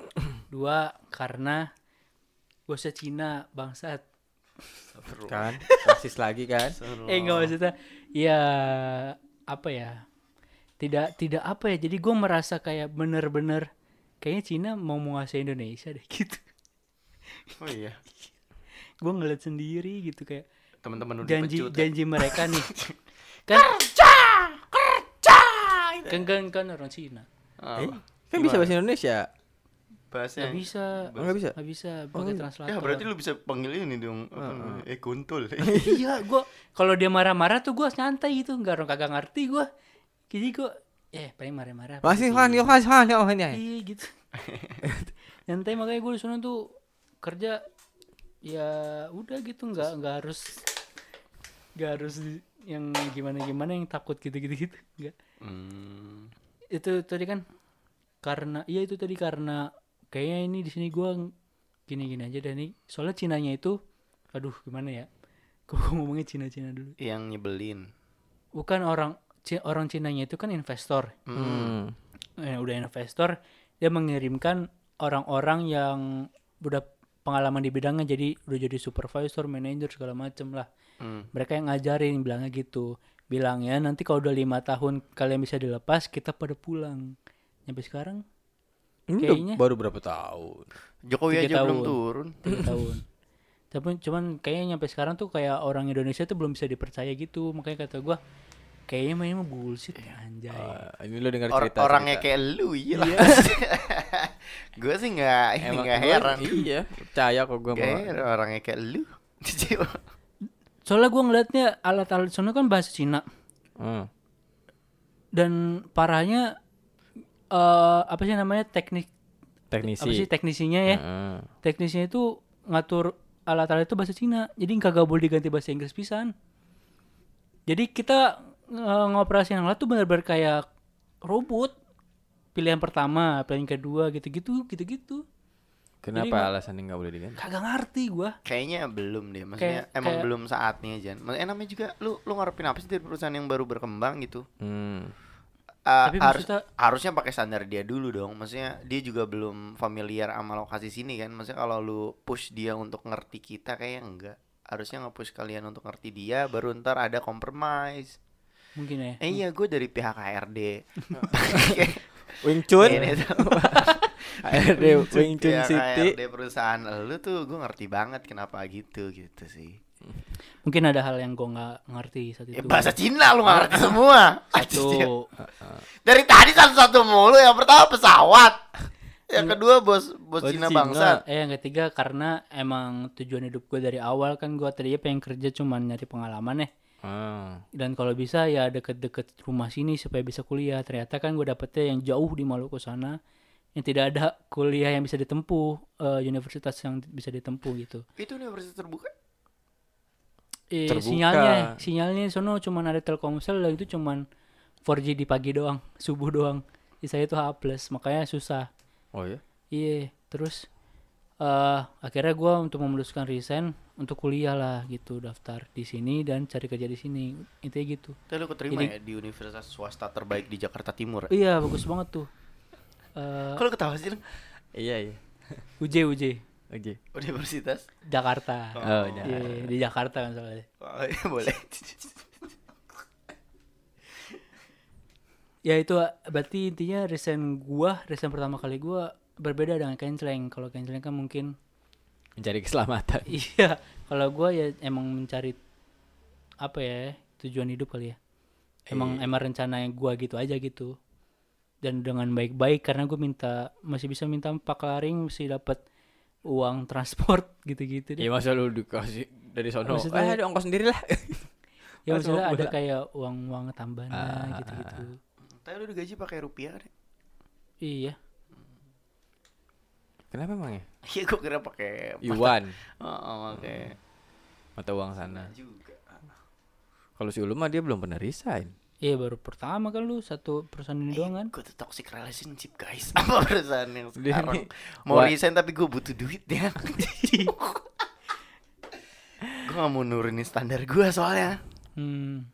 Dua karena bosnya Cina bangsat. Kan? Rasis lagi kan? Eh enggak maksudnya ya apa ya? Tidak tidak apa ya. Jadi gue merasa kayak bener-bener kayaknya Cina mau menguasai Indonesia deh gitu. Oh iya. Gue ngeliat sendiri gitu kayak Teman-teman udah janji pecut, ya. janji mereka nih. kan kerja kerja. Kan kan kan orang Cina. Ah, Eh, kan bisa bahasa Indonesia. bahasanya. Gak bisa. Oh, nggak bisa? Gak bisa pakai translator. Ya berarti lu bisa panggil ini dong. namanya? Eh kuntul. iya, gua kalau dia marah-marah tuh gua santai gitu, nggak orang kagak ngerti gua. Jadi gua eh paling marah-marah. Masih kan, yo kan, kan, yo kan, ya. Iya gitu. Santai makanya gua di sana tuh kerja ya udah gitu nggak nggak harus nggak harus di- yang gimana gimana yang takut gitu gitu gitu nggak Hmm. itu tadi kan karena iya itu tadi karena kayaknya ini di sini gua gini gini aja dan nih soalnya Cinanya itu aduh gimana ya kok ngomongnya Cina Cina dulu Yang nyebelin. bukan orang orang Cinanya itu kan investor Hmm. eh, udah investor dia mengirimkan orang-orang yang udah pengalaman di bidangnya jadi udah jadi supervisor manager segala macem lah Hmm. mereka yang ngajarin bilangnya gitu bilangnya nanti kalau udah lima tahun kalian bisa dilepas kita pada pulang sampai sekarang Ini Kayaknya- baru berapa tahun? Jokowi Tiga aja belum tahun. turun. tiga tahun tapi cuman kayaknya nyampe sekarang tuh kayak orang Indonesia tuh belum bisa dipercaya gitu makanya kata gua kayaknya mainnya mah bullshit ya anjay Ah, ini lu dengar Or- cerita orangnya cerita. kayak lu iya lah. gue sih nggak ini nggak heran. Iya, percaya kok gua Nggak mau. orangnya kayak lu. soalnya gua ngeliatnya alat-alat sono kan bahasa Cina Hmm. dan parahnya eh apa sih namanya teknik Teknisi. apa sih teknisinya ya Heeh. teknisnya itu ngatur alat-alat itu bahasa Cina jadi nggak boleh diganti bahasa Inggris pisan jadi kita eh, ngoperasin alat tuh benar-benar kayak robot pilihan pertama pilihan kedua gitu-gitu gitu-gitu Kenapa Jadi, alasannya nggak boleh diganti? kagak ngerti gua Kayaknya belum deh. Maksudnya Kayak- emang kayak- belum saatnya Jan. Maksudnya namanya juga lu lu ngarepin apa sih dari perusahaan yang baru berkembang gitu? Hmm. Uh, Tapi harus maksudnya- harusnya pakai standar dia dulu dong. Maksudnya dia juga belum familiar sama lokasi sini kan. Maksudnya kalau lu push dia untuk ngerti kita kayaknya enggak. Harusnya nge-push kalian untuk ngerti dia baru ntar ada compromise. Mungkin ya Eh iya gue dari pihak HRD. Wing Chun. HRD Wing Chun City. HRD perusahaan lu tuh gue ngerti banget kenapa gitu gitu sih. mungkin ada hal yang gua nggak ngerti saat Ya, itu bahasa Cina lu gak ngerti semua. Satu, Dari tadi satu-satu mulu. Yang pertama pesawat. Yang kedua bos bos Bos Cina Cina. bangsat. eh yang ketiga karena emang tujuan hidup gue dari awal kan gua tadinya pengen kerja cuman nyari pengalaman ya Ah. dan kalau bisa ya deket-deket rumah sini supaya bisa kuliah ternyata kan gue dapetnya yang jauh di Maluku sana yang tidak ada kuliah yang bisa ditempuh eh, universitas yang bisa ditempuh gitu Itu universitas terbuka. eh, Terbuka. sinyalnya sinyalnya sono cuman ada Telkomsel dan itu cuman 4G di pagi doang subuh doang di saya itu H makanya susah Oh ya. iya terus eh akhirnya gua untuk memutuskan resign untuk kuliah lah gitu daftar di sini dan cari kerja di sini intinya gitu Tapi lu keterima Jadi- ya di universitas swasta terbaik di Jakarta Timur. ya? iya bagus banget tuh eh Kalau ketawa sih? Iya iya. UJ UJ Oke. Universitas. Jakarta Oh, Iya, di Jakarta kan soalnya Oh, iya, boleh. ya itu berarti intinya resign gua resign pertama kali gua berbeda dengan canceling kalau canceling kan mungkin Mencari keselamatan. iya. Kalau gua ya emang mencari apa ya tujuan hidup kali ya. Emang emang rencana yang gua gitu aja gitu. Dan dengan baik-baik karena gue minta masih bisa minta empat laring masih dapat uang transport gitu-gitu deh. Ya masa lu dikasih dari sono. Maksudnya- Eh, ada ongkos sendiri lah. ya maksudnya ada kayak uang-uang tambahan Ah, gitu-gitu. Tapi lu digaji pakai rupiah deh. iya Kenapa emang ya? Iya gua kira pakai Yuan Oh, oh, pakai mata uang sana. juga. Kalau si Ulum mah dia belum pernah resign. iya baru pertama kan lu satu perusahaan ini doang kan Gue tuh toxic relationship guys Apa perusahaan yang Dia sekarang nih, Mau wah. resign tapi gue butuh duit ya Gue gak mau nurunin standar gue soalnya hmm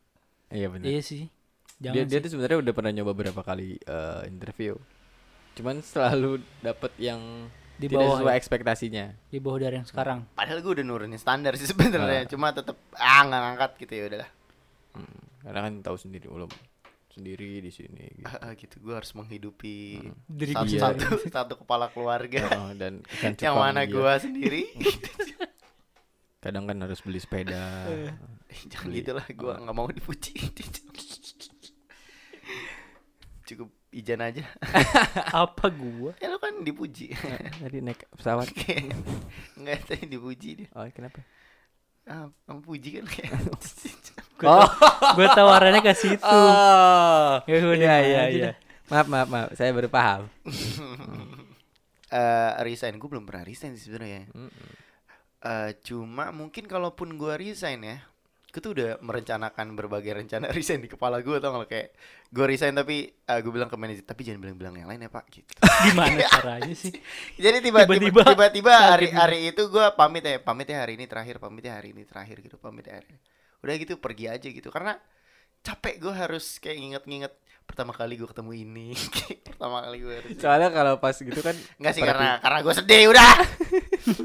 Iya benar. iya sih dia jangan dia sih. tuh sebenarnya udah pernah nyoba beberapa kali eh, interview. Cuman selalu dapet yang Di tidak bawah sesuai ya? ekspektasinya. di bawah dari yang sekarang? Padahal gue udah nurunin standar sih sebenarnya Cuma tetep ah nggak ngangkat gitu ya udahlah. Hmm, Karena kan tahu sendiri Ulum sendiri di sini gitu. Ah, ah, gitu gue harus menghidupi Diri satu, gue satu, satu kepala keluarga. Oh, dan yang mana gue sendiri? Kadang kan harus beli sepeda. Eh, jangan Beli- gitu lah gue nggak mau dipuji. Cukup ijan aja apa gua ya lo kan dipuji Tadi naik pesawat. nggak tadi dipuji dia Oh, kenapa? ah puji kan kayak Oh, gua tawarannya ke situ oh. Ya udah Iya, iya, iya. dah. Maaf, maaf, maaf. Saya baru paham. Eh, resign gue belum pernah resign sih sebenarnya Mm-mm. Eh, cuma mungkin kalaupun gue resign ya gue tuh udah merencanakan berbagai rencana resign di kepala gue tau gak kayak gue resign tapi gue bilang ke manajer tapi jangan bilang-bilang yang lain ya pak gitu. Gimana caranya sih? Jadi tiba-tiba Tiba-tiba hari kaget hari itu gue pamit ya pamit ya hari ini terakhir pamit ya hari ini terakhir gitu pamit ya hari ini. udah gitu pergi aja gitu. Karena capek gue harus kayak nginget-nginget pertama kali gue ketemu ini. Pertama kali gue harus Soalnya kalau pas gitu kan Enggak sih karena karena gue sedih udah.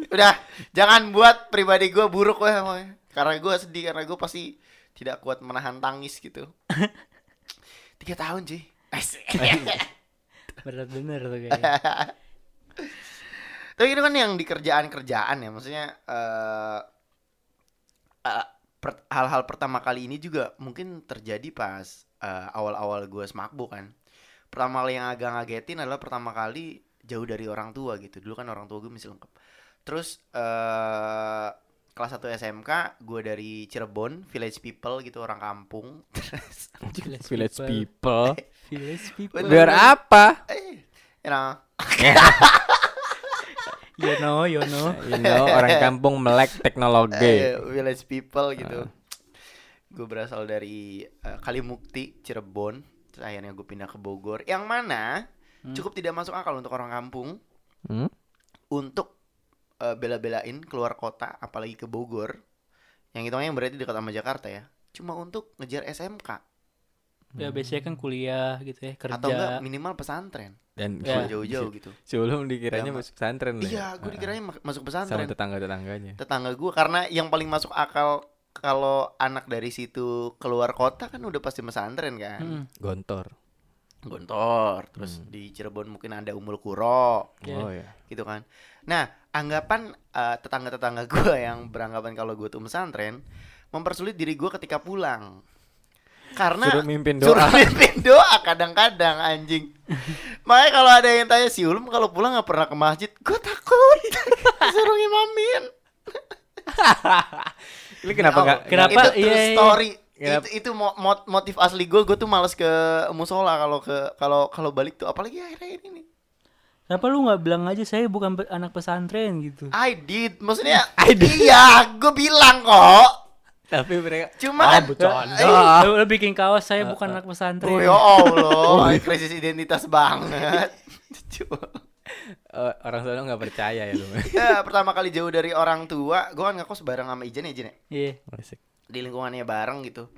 Udah jangan buat pribadi gue buruk lah. Karena gue sedih karena gue pasti tidak kuat menahan tangis gitu. Tiga tahun sih berat bener tuh kayaknya. Tapi itu kan yang di kerjaan kerjaan ya maksudnya eh eh, per- hal-hal pertama kali ini juga mungkin terjadi pas eh, awal-awal gue smakbo kan. Pertama kali yang agak ngagetin adalah pertama kali jauh dari orang tua gitu. Dulu kan orang tua gue masih lengkap. Terus eh kelas 1 SMK gue dari Cirebon village people gitu orang kampung terus Village village people. people. village people Bener. Biar apa? eh you know, you know you know You know, orang kampung melek teknologi. eh, village people gitu gue berasal dari eh, Kalimukti Cirebon terus akhirnya gue pindah ke Bogor yang mana cukup tidak masuk akal untuk orang kampung Hmm? untuk eh, bela-belain keluar kota apalagi ke Bogor yang hitungnya yang berarti dekat sama Jakarta ya cuma untuk ngejar SMK ya biasanya kan kuliah gitu ya kerja atau enggak minimal pesantren Dan Ya. Jauh-jauh gitu sebelum dikiranya Ya, masuk pesantren lah. iya gue dikirain ma- masuk sama pesantren tetangga-tetangganya. tetangga gue karena yang paling masuk akal kalau anak dari situ keluar kota kan udah pasti pesantren kan Mm-mm. Gontor. Gontor terus di Cirebon mungkin ada Umul Kuro Ya. Oh ya. gitu kan nah anggapan eh, tetangga-tetangga gue yang beranggapan kalau gue tuh pesantren mempersulit diri gue ketika pulang. Karena Suruh mimpin suruh doa. mimpin doa kadang-kadang anjing. Makanya kalau ada yang tanya si Ulum kalau pulang nggak pernah ke masjid? Gue takut. Suruh ngimamin. Ini kenapa Oh, enggak kenapa? itu Iya, true iya. story. Kenapa? itu itu mo- mot- motif asli gue gue tuh males ke musola kalau ke kalau kalau balik tuh. Apalagi akhir-akhir ini kenapa lu nggak bilang aja saya bukan pe- anak pesantren gitu? I did. Maksudnya iya gue bilang kok. Tapi mereka cuma Ah, kan bercanda. lu, lu bikin kaos saya bukan anak pesantren. Oh ya Allah krisis identitas banget. Cuma. eh, orang sana nggak percaya ya lu. ya pertama kali jauh dari orang tua gue kan ngekos bareng sama Ijan ya Ijan ya? Iya. Asik. di lingkungannya bareng gitu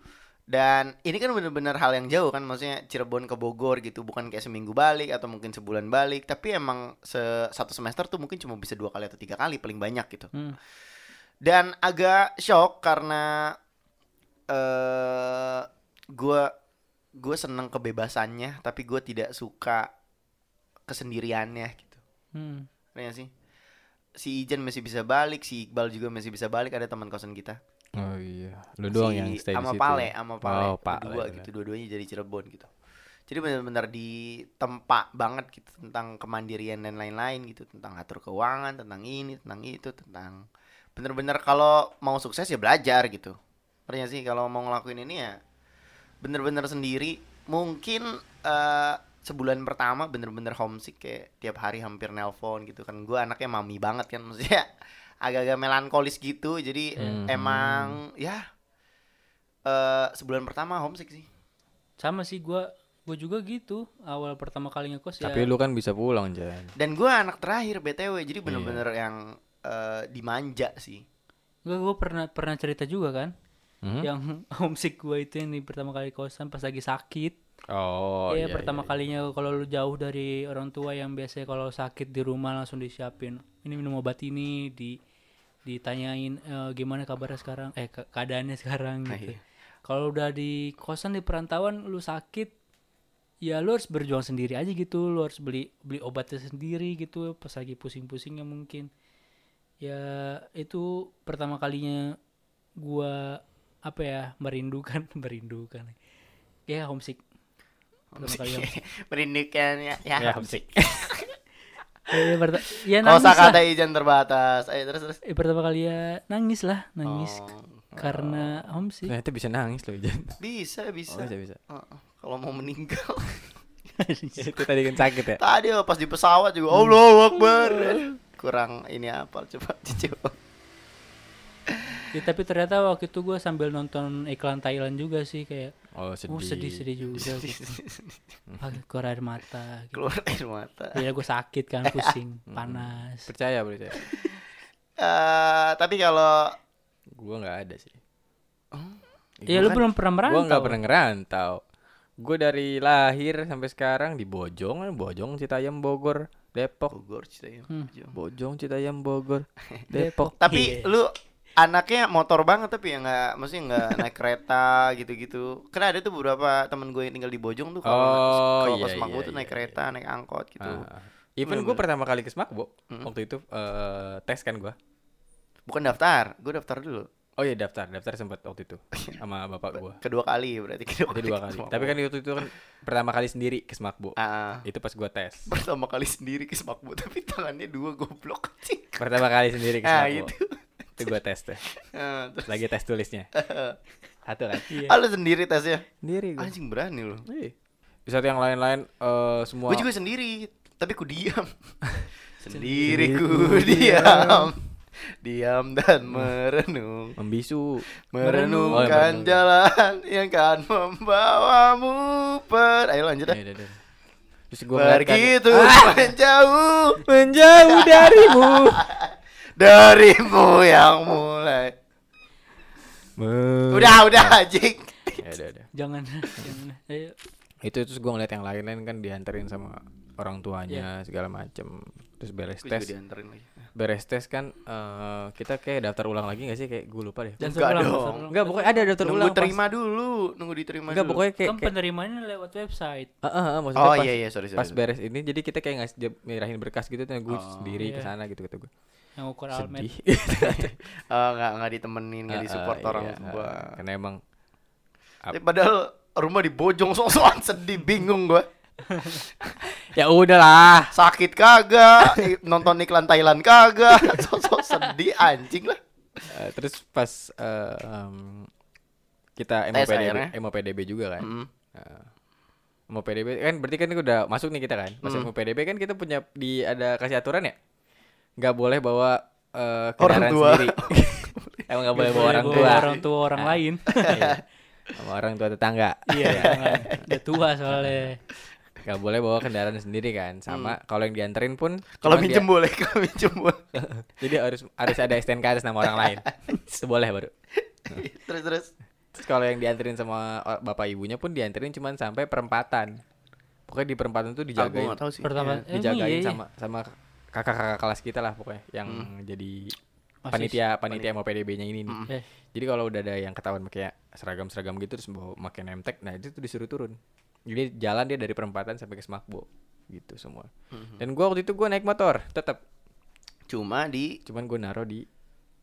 dan ini kan bener-bener hal yang jauh kan maksudnya Cirebon ke Bogor gitu bukan kayak seminggu balik atau mungkin sebulan balik tapi emang se satu semester tuh mungkin cuma bisa dua kali atau tiga kali paling banyak gitu Hmm. dan agak shock karena eh gua gue seneng kebebasannya tapi gue tidak suka kesendiriannya gitu Hmm. Nggak sih si Ijan masih bisa balik si Iqbal juga masih bisa balik ada teman kosan kita Oh iya. Lu doang Si- yang stay di sama situ. Pale ya? sama Pale Oh, Pale. berdua bener. gitu dua-duanya jadi Cirebon gitu jadi benar-benar ditempa banget gitu tentang kemandirian dan lain-lain gitu tentang atur keuangan tentang ini tentang itu tentang bener-bener kalau mau sukses ya belajar gitu nggak sih kalau mau ngelakuin ini ya bener-bener sendiri mungkin eh, sebulan pertama bener-bener homesick kayak tiap hari hampir nelpon gitu kan gue anaknya mami banget kan maksudnya agak-agak melankolis gitu jadi Mhm. emang ya eh sebulan pertama homesick sih Sama sih gua gua juga gitu awal pertama kali ngekos ya. Tapi lu kan bisa pulang, Jan. dan gue anak terakhir btw Iya. jadi bener-bener yang eh, dimanja sih Gua, gua pernah pernah cerita juga kan. Hmm? Yang homesick gua itu yang di pertama kali kosan pas lagi sakit. Oh Iya, iya. pertama iya. kalinya kalau lu jauh dari orang tua yang biasanya kalau sakit di rumah langsung disiapin ini minum obat ini di ditanyain eh, gimana kabarnya sekarang eh ke- keadaannya sekarang Nah, gitu. iya. Kalau udah di kosan di perantauan lu sakit ya lu harus berjuang sendiri aja gitu lu harus beli beli obatnya sendiri gitu pas lagi pusing-pusingnya mungkin ya itu pertama kalinya gua apa ya merindukan merindukan ya homesick. merindukan ya, ya, Ya, homesick Eh, perta- ya lah. Kata Ijan terbatas. Ayo terus terus. Eh, pertama kali ya nangis lah nangis. Oh, karena homesick Ternyata bisa nangis loh, Jan. bisa bisa, Oh, bisa. Bisa. Heeh. kalau mau meninggal. Itu tadi kan sakit ya? tadi oh, pas di pesawat juga. Allahu Akbar. Kurang ini apa coba dicoba Ya, tapi ternyata waktu itu gue sambil nonton iklan Thailand juga sih kayak Oh, sedih. oh sedih sedih juga. Ah, keluar air mata gitu. keluar air mata ya gue sakit kan pusing panas Percaya, percaya. Eh, tapi kalau Gua nggak ada sih. ya lu belum pernah merantau Gua nggak pernah ngerantau. Gue dari lahir sampai sekarang di Bojong, Bojong, Citayam, Bogor, Depok. Bogor Citayam Hmm. Bojong, Citayam, Bogor, Depok. tapi Iya. lu anaknya motor banget tapi ya nggak mesti nggak naik kereta gitu-gitu karena ada tuh beberapa temen gue yang tinggal di Bojong tuh kalau Oh, kalau iya, Semakbo iya, tuh naik iya, kereta naik angkot gitu Ah. Even gue pertama kali ke Smakbo Hmm. waktu itu eh, tes kan gue. bukan daftar gue daftar dulu Oh iya daftar, daftar sempat waktu itu sama bapak gue. kedua kali berarti kedua Itu dua ke kali. Semakbo. Tapi kan waktu itu kan pertama kali sendiri ke Smakbo. Ah, Itu pas gue tes. pertama kali sendiri ke Semakbo tapi tangannya dua goblok Pertama kali sendiri ke ah Smakbo. Itu gue tes tuh. Ah, terus Lagi tes tulisnya. Satu kan? Iya. ah, lu sendiri tesnya Sendiri gue. anjing berani lu Iya. Di saat yang lain-lain eh, semua gue juga sendiri tapi ku diam sendiri ku diam diam dan merenung membisu. merenungkan merenung. jalan yang kan membawamu per ayo lanjut dah Ya. Terus gue ngeliat kan, begitu menjauh menjauh darimu. Darimu yang mulai udah udah anjing Ya udah udah. jangan jangan ayo Itu terus gue ngeliat yang lain-lain kan dianterin sama orang tuanya segala macem. Terus beres Gua tes, dianterin lagi beres tes kan eh, kita kayak daftar ulang lagi gak sih kayak gue lupa deh. jangan Enggak ulang, dong. Enggak pokoknya ada daftar nunggu ulang. pas- terima dulu nunggu diterima Enggak dulu pokoknya kayak, kan penerimaannya lewat website Ah, ah, ah, maksudnya oh pas, iya iya sorry sorry pas beres ini jadi kita kayak ngasih dia mirahin berkas gitu tuh gue Oh, sendiri ke iya. sana gitu kata gue. Yang ukur almet Sedih. Oh, nggak nggak ditemenin nggak Ah, disupport ah, orang iya, tua ah, Karena emang Tapi padahal rumah di Bojong sok-sokan sedih bingung gua ya udahlah. sakit kagak nonton iklan Thailand kagak sok-sok sedih anjing lah Eh, terus pas eh, em, kita MOPDB. MOPDB juga kan. Mm. Nah, MOPDB kan berarti kan udah masuk nih kita kan. Pas Hmm. MOPDB kan kita punya di ada kasih aturan ya. Nggak boleh bawa eh, Orang kendaraan tua. sendiri. Emang nggak boleh bawa orang bawa tua. orang tua orang Ah. lain Iya. Sama orang tua tetangga. iya jangan udah tua soalnya Gak boleh bawa kendaraan sendiri kan. Sama kalau yang dianterin pun Hmm. kalau minjem dia- boleh kalau minjem boleh jadi harus harus ada STNK atas nama orang lain. Itu boleh baru. terus terus Terus kalau yang dianterin sama o- bapak ibunya pun dianterin cuman sampai perempatan. Pokoknya di perempatan tuh aku dijagain, nggak tahu sih pertama Ya. eh, dijagain iya, iya. sama sama kakak-kakak kelas kita lah pokoknya yang Hmm. jadi panitia panitia mau PDB-nya ini nih. Eh, Jadi kalau udah ada yang ketahuan pakai seragam-seragam gitu terus bawa pakai name tag, nah itu tuh disuruh turun. Jadi jalan dia dari perempatan sampai ke Semakbo gitu semua. Dan gua waktu itu gua naik motor tetap, Cuma di cuman gua naro di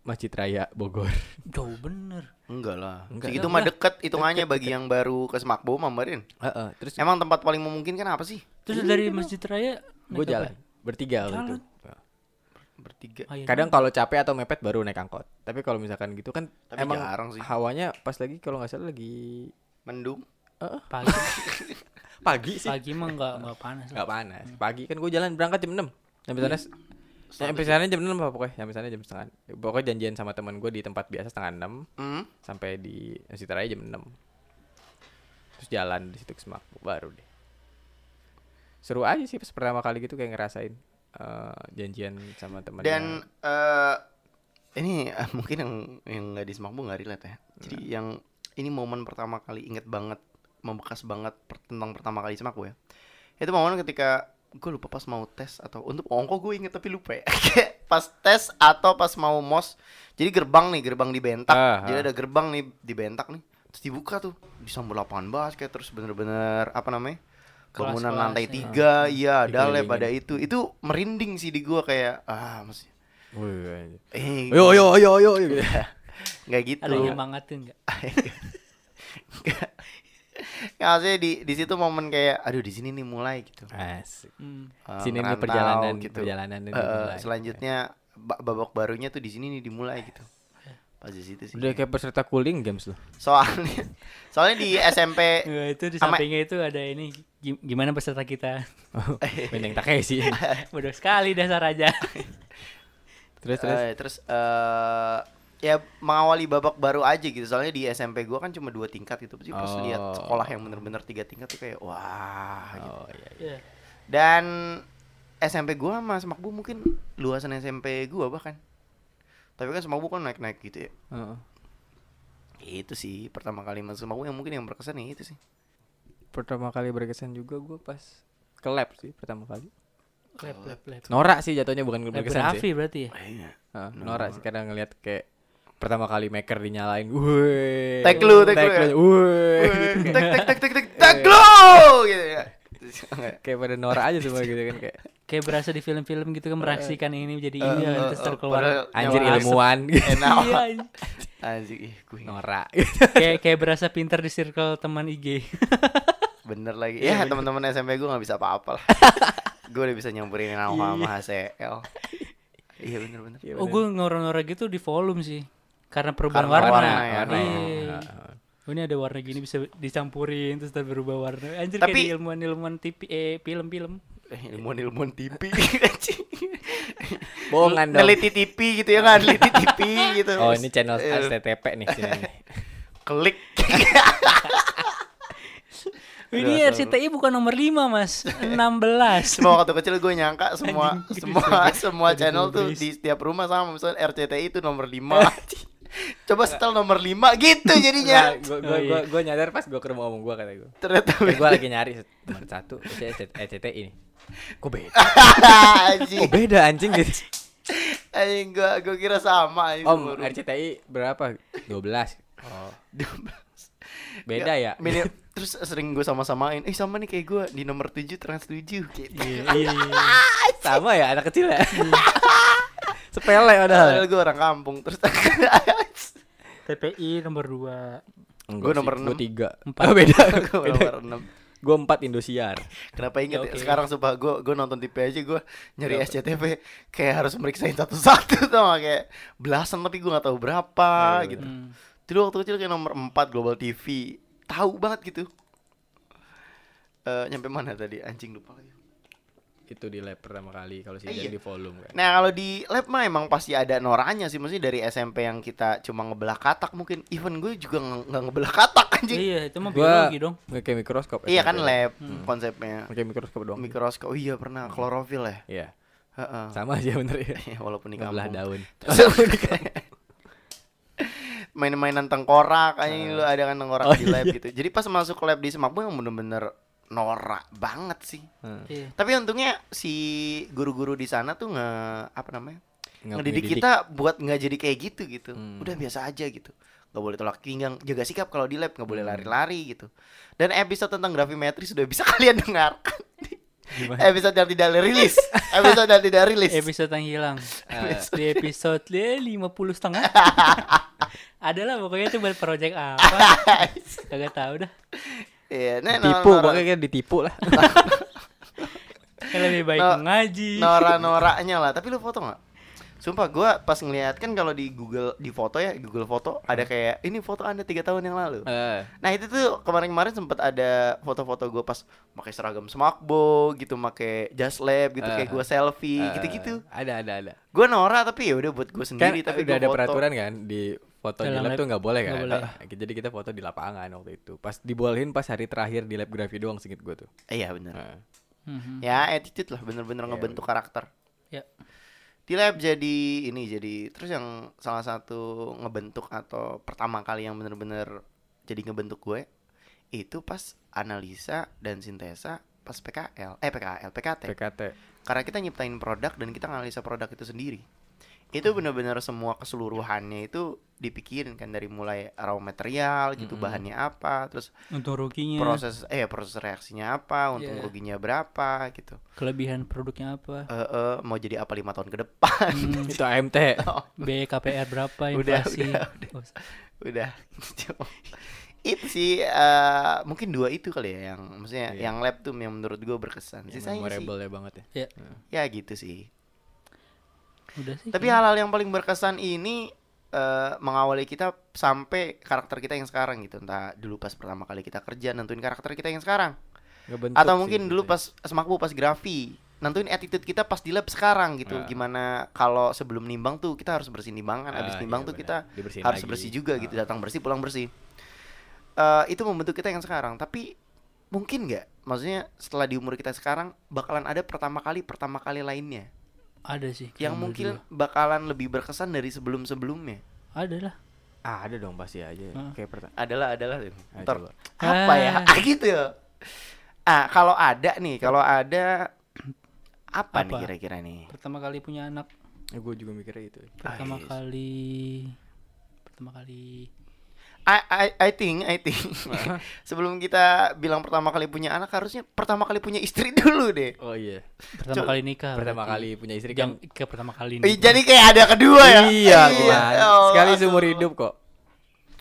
Masjid Raya Bogor. jauh bener. enggak lah. Enggak. Segitu mah deket hitungannya bagi yang baru ke Semakbo mambarin. Heeh, terus Emang tempat paling memungkinkan apa sih? Terus dari Masjid Raya gue naik jalan apa? Bertiga waktu itu. Bertiga. Ah, iya. Kadang kalau capek atau mepet baru naik angkot. Tapi kalau misalkan gitu kan Tapi emang jarang sih. hawanya pas lagi kalau nggak salah lagi Mendung. pagi pagi sih. pagi mah nggak nggak panas. Nggak panas. Pagi kan gue jalan berangkat jam 6 Sampai sana Sampai sana jam 6 apa pokoknya Sampai sana jam setengah Pokoknya janjian sama teman gue di tempat biasa setengah 6 Hmm. Sampai di Masjid Raya jam 6 Terus jalan di situ ke Semak Baru deh Seru aja sih pas pertama kali gitu kayak ngerasain eh, Janjian sama teman Dan eh ini eh, mungkin yang yang nggak di Semakbo nggak relate ya. Jadi Nah. yang ini momen pertama kali inget banget, membekas banget per- tentang pertama kali di Semakbo ya. Itu momen ketika gue lupa pas mau tes atau untuk ongko gue inget tapi lupa ya. Pas tes atau pas mau mos. Jadi gerbang nih, gerbang di bentak. Ah, Jadi ah. ada gerbang nih di bentak nih. Terus dibuka tuh bisa lapangan basket terus bener-bener apa namanya? Bangunan Kelas-kelas, lantai ya. tiga, iya, ada lab Dikelilingin. ada itu. Itu merinding sih di gua kayak ah masih eh Yo yo yo yo yo gitu. nggak gitu. Ada yang nyemangatin nggak? Maksudnya di di situ momen kayak aduh di sini nih mulai gitu. Asik. Hmm. Eh, Sini nih perjalanan perjalanan ini Eh, dimulai. selanjutnya ba- babak barunya tuh di sini nih dimulai gitu. Pas di situ sih. Udah kayak peserta cooling games loh. Soalnya soalnya di SMP Nggak, itu di sampingnya itu ada ini Gim- gimana peserta kita Meneng Takeshi. bodoh sekali dasar aja terus terus. eh, terus eh ya mengawali babak baru aja gitu. Soalnya di SMP gua kan cuma dua tingkat gitu. Jadi pas lihat Oh. sekolah yang bener-bener tiga tingkat tuh kayak wah gitu. Oh iya. iya. Iya. Dan SMP gua sama Semakbu mungkin luasan SMP gua bahkan. Tapi kan Semakbu kan naik-naik gitu ya. Heeh. Itu sih pertama kali masuk Semakbu yang mungkin yang berkesan ya itu sih. Pertama kali berkesan juga gue pas ke lab sih pertama kali. lab lab lab Norak sih jatuhnya bukan lab berkesan Raffi sih. berarti ya Heeh, norak sih kadang ngeliat kayak pertama kali maker dinyalain. Woi. Tag lu, tag lu? Woi. Tek tek tek tek tek tek lu gitu ya. Kayak pada norak aja semua gitu kan kayak kayak berasa di film-film gitu kan meraksikan ini jadi Eh, ini eh, terus eh, terkeluar anjir ilmuwan gitu. Enak. iya. Anjing ih gue norak. kayak kayak berasa pintar di circle teman IG bener lagi. Ya teman-teman SMP gue nggak bisa apa-apa lah. gue udah bisa nyamperin nama sama HCL. Iya bener bener. oh gue ngora-ngora gitu di volume sih karena perubahan Karena warna, warna ya, warna. Iya. Oh, ini ada warna gini bisa dicampurin terus ntar berubah warna anjir Tapi- kayak di ilmuwan-ilmuwan TV eh film-film Eh, ilmuwan-ilmuwan TV anjing. Bohongan dong. Neliti TV gitu ya kan, neliti TV gitu. Oh ini channel Eh, STTP nih sini nih. klik. ini RCTI bukan nomor 5 mas 16 Semua waktu kecil gue nyangka semua semua semua channel tuh di setiap rumah sama misalnya RCTI itu nomor 5. Coba setel nomor 5 gitu jadinya. gue Oh, iya. gue nyadar pas gue ke rumah omong gue kata gue. Ternyata gue lagi nyari nomor satu ECT ini. Kok beda? anjing. Kok beda anjing gitu? Anjing gua gua kira sama anjing. Om rumah. RCTI berapa? 12 Oh. 12. Beda ya? Minim, terus sering gue sama-samain. Eh sama nih kayak gue di nomor 7 trans 7 gitu. iya iya iya. Sama ya anak kecil ya? Sepele padahal. Padahal gue orang kampung terus TPI nomor 2 Gua nomor Gue enam. tiga. Empat. Oh, beda. Gua nomor 6. Gue empat Indosiar. Kenapa inget ya? Oke. Sekarang sumpah gue gue nonton TV aja gue nyari SCTV kayak harus meriksain satu-satu tuh kayak belasan tapi gue nggak tahu berapa Iya, gitu. Hmm. Dulu waktu kecil kayak nomor 4 Global TV. Tahu banget gitu. Eh nyampe mana tadi? Anjing lupa lagi. Itu di lab pertama kali kalau sih Iya. di volume kan. Nah kalau di lab mah emang pasti ada noranya sih Maksudnya dari SMP yang kita cuma ngebelah katak mungkin Even gue juga nge- nggak ngebelah katak anjing iya itu mah Gua biologi dong kayak mikroskop. Iya kan lab konsepnya Pakai mikroskop doang. Mikroskop, oh iya pernah klorofil ya Iya. Heeh. Sama aja bener ya. Ya, Walaupun di kampung daun. Main-mainan tengkorak Kayaknya lu ada kan tengkorak Oh, di lab iya. gitu Jadi pas masuk lab di Semakbu yang bener-bener norak banget sih Hmm. iya Tapi untungnya si guru-guru di sana tuh nge apa namanya? Nggak ngedidik ngedidik. kita buat nggak jadi kayak gitu gitu Hmm. udah biasa aja gitu nggak boleh tolak pinggang jaga sikap kalau di lab nggak boleh Hmm. lari-lari gitu dan episode tentang gravimetri sudah bisa kalian dengarkan di Gimana? episode yang tidak rilis episode yang tidak rilis episode yang hilang Eh, di episode lima puluh setengah adalah pokoknya itu buat project apa kagak tahu dah Iya, nah, Tipu, Nora- pokoknya kayak ditipu lah. Kan lebih baik No- ngaji Nora-noranya lah. Tapi lu foto nggak? Sumpah gua pas ngeliat kan kalau di Google di foto ya Google foto ada kayak ini foto anda tiga tahun yang lalu. Eh, Nah itu tuh kemarin-kemarin sempet ada foto-foto gue pas pakai seragam smakbo gitu, pakai just lab gitu kayak Eh, gue selfie eh, gitu-gitu. Ada, ada, ada. Gue norak tapi ya udah buat gue Kan sendiri tapi udah gua ada foto. peraturan kan di foto di Dalam lab lab tuh nggak boleh kan. nggak boleh. Eh, Jadi kita foto di lapangan waktu itu. Pas dibolehin pas hari terakhir di lab grafi doang singkat gue tuh. Eh, Iya bener Nah, Mhm. Ya attitude lah bener-bener Iya, ngebentuk karakter. ya Di lab jadi ini jadi terus yang salah satu ngebentuk atau pertama kali yang bener-bener jadi ngebentuk gue itu pas analisa dan sintesa pas PKL eh PKL PKT PKT. karena kita nyiptain produk dan kita analisa produk itu sendiri itu benar-benar semua keseluruhannya itu dipikirin kan dari mulai raw material gitu Mm-mm. bahannya apa terus untuk ruginya proses eh proses reaksinya apa untung Iya. ruginya berapa gitu kelebihan produknya apa eh mau jadi apa lima tahun ke depan Hmm, Itu AMT. biaya KPR berapa Udah, inflasi udah, Oh, udah itu sih eh, mungkin dua itu kali ya yang maksudnya Iya. yang lab tuh yang menurut gue berkesan Yang sisanya sih memorable ya banget ya. ya ya gitu sih udah sih Tapi hal-hal yang paling berkesan ini eh, mengawali kita sampai karakter kita yang sekarang gitu. Entah dulu pas pertama kali kita kerja nentuin karakter kita yang sekarang Ngebentuk atau sih mungkin gitu dulu ya. pas semakbu pas grafi nentuin attitude kita pas di lab sekarang gitu. Ah. Gimana kalau sebelum nimbang tuh kita harus bersih nimbangan, habis Ah, nimbang iya tuh benar. kita Dibersihin harus lagi. bersih juga Ah. gitu. Datang bersih, pulang bersih. Eh, itu membentuk kita yang sekarang. Tapi mungkin nggak? Maksudnya setelah di umur kita sekarang bakalan ada pertama kali pertama kali lainnya ada sih yang mungkin gua. bakalan lebih berkesan dari sebelum-sebelumnya. ada lah Ah, ada dong pasti aja. Ah. Kayak pertama. adalah adalah ntar apa ya Ah. gitu ya ah kalau ada nih kalau ada apa, nih Apa? kira-kira nih pertama kali punya anak Ya, gue juga mikirnya itu. pertama yes. kali pertama kali I, I, I think I think sebelum kita bilang pertama kali punya anak harusnya pertama kali punya istri dulu deh Oh iya. pertama Coba. kali nikah Pertama berarti. kali punya istri yang kan. ke pertama kali Eh, nikah. jadi kayak ada kedua ya Iya, gimana? ya Allah, Sekali aduh. seumur hidup kok.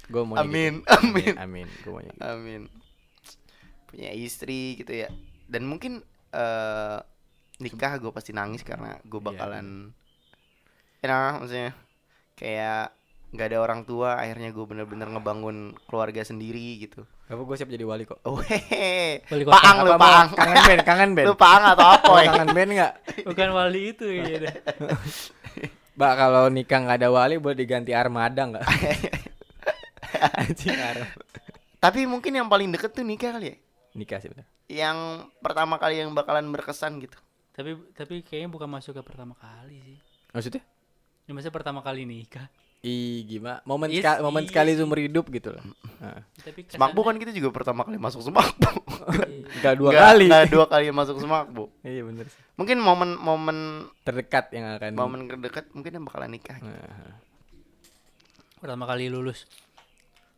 Gue mau Amin, gitu. amin. Amin. Gue mau gitu. amin punya istri gitu ya dan mungkin eh nikah gue pasti nangis karena gue Iya, bakalan ya maksudnya kayak nggak ada orang tua akhirnya gue bener-bener ngebangun keluarga sendiri gitu Apa gue siap jadi wali kok. oh Wali kota. paang lu Apa paang Kangen band, kangen band. lu paang atau apa ya kangen band nggak? bukan wali itu ya dah. Mbak kalau nikah nggak ada wali boleh diganti armada nggak? Tapi mungkin yang paling deket tuh nikah kali ya Nikah sih bener. yang pertama kali yang bakalan berkesan gitu tapi tapi kayaknya bukan masuk ke pertama kali sih Maksudnya? ya maksudnya pertama kali nikah Ih gimana? Momen Iya ska- sih. momen sekali seumur hidup gitu lah. Nah, Semakbu kan kita juga pertama kali masuk Semakbu Nggak dua Nggak- kali. nggak dua kali masuk Semakbu Iya bener sih. mungkin momen-momen Terdekat yang akan. momen terdekat mungkin yang bakalan nikah gitu. Nah, pertama kali lulus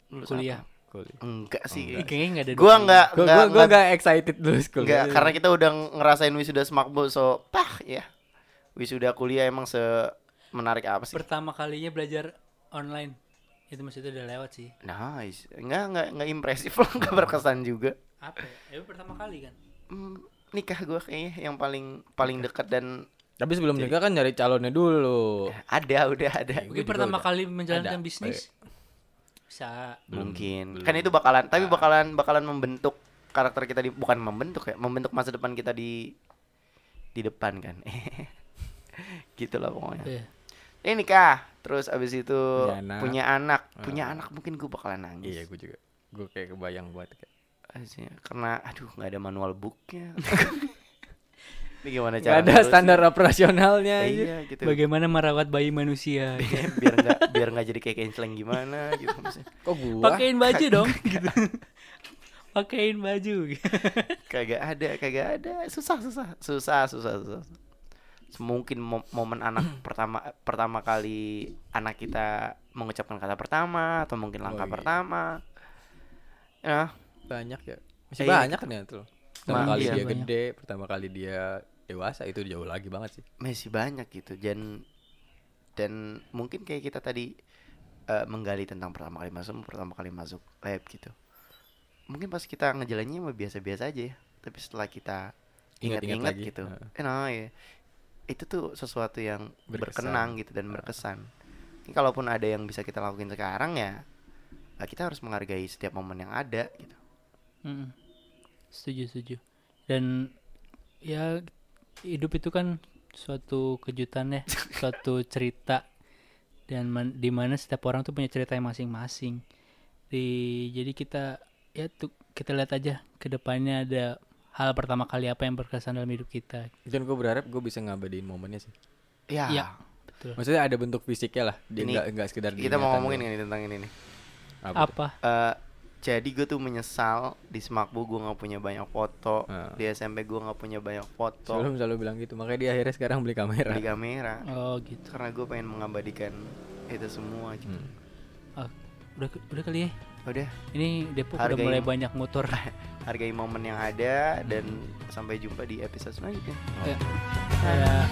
Lulus kuliah apa? kuliah. enggak sih Ih, kayaknya nggak ada gua dua nggak Gue nggak gue nggak nggak excited dulu nggak, kuliah. karena kita udah ngerasain wisuda Semakbu so pah ya wisuda kuliah emang se menarik apa sih? Pertama kalinya belajar online. Itu maksudnya udah lewat sih. Nice. Nggak nggak nggak impresif lah nggak berkesan juga. Apa ya? ya pertama kali kan? Hmm, nikah gua kayaknya yang paling paling dekat dan Tapi sebelum nikah kan nyari calonnya dulu. ada udah ada. Gue mungkin pertama udah. kali menjalankan ada. bisnis? Bisa. Mungkin. belum. kan itu bakalan tapi bakalan bakalan membentuk karakter kita di bukan membentuk ya membentuk masa depan kita di di depan kan. Gitulah pokoknya. Iya. Ini nikah terus abis itu Punya anak. punya anak Ah. punya anak mungkin gue bakalan nangis Iya gue juga. Gue kayak kebayang buat kayak. Karena aduh nggak ada manual booknya ini gimana Gak cara ada ngurusin? standar operasionalnya aja. iya gitu bagaimana merawat bayi manusia biar nggak biar nggak jadi kayak canceling gimana gitu maksudnya Kok gua? pakein baju dong gitu pakein baju kagak ada kagak ada susah susah susah susah susah mungkin mo- momen anak pertama pertama kali anak kita mengucapkan kata pertama atau mungkin langkah iya. pertama. Ya. Banyak ya. Masih Iya. banyak ternyata loh pertama Ma- kali iya. dia Banyak. gede pertama kali dia dewasa itu jauh lagi banget sih. Masih banyak gitu. Dan dan mungkin kayak kita tadi eh, menggali tentang pertama kali masuk pertama kali masuk lab gitu. Mungkin pas kita ngejalannya mah biasa-biasa aja ya. Tapi setelah kita Ingat-ingat gitu. Eh, nah, ya. Itu tuh sesuatu yang Berkesan. berkenang gitu dan berkesan Ini kalaupun ada yang bisa kita lakuin sekarang ya eh, kita harus menghargai setiap momen yang ada gitu Mm-mm. Setuju, setuju. Dan ya hidup itu kan suatu kejutan ya, suatu cerita dan man, di mana setiap orang tuh punya cerita yang masing-masing. Di jadi kita ya tuh kita lihat aja ke depannya ada hal pertama kali apa yang berkesan dalam hidup kita. dan gue berharap gue bisa ngabadiin momennya sih ya Iya. Betul. maksudnya ada bentuk fisiknya lah dia Ini nggak nggak sekedar kita mau ngomongin ini tentang ini nih Apa? Apa? Eh, jadi gue tuh menyesal di Smakbu gue nggak punya banyak foto Ah. di SMP gue nggak punya banyak foto selalu selalu bilang gitu makanya dia akhirnya sekarang beli kamera di kamera Oh gitu. karena gue pengen mengabadikan itu semua gitu. Hmm. Ah, udah udah kali ya. Udah Ini Depok udah Hargain. mulai banyak motor. hargai momen yang ada dan sampai jumpa di episode selanjutnya Ya. Kayak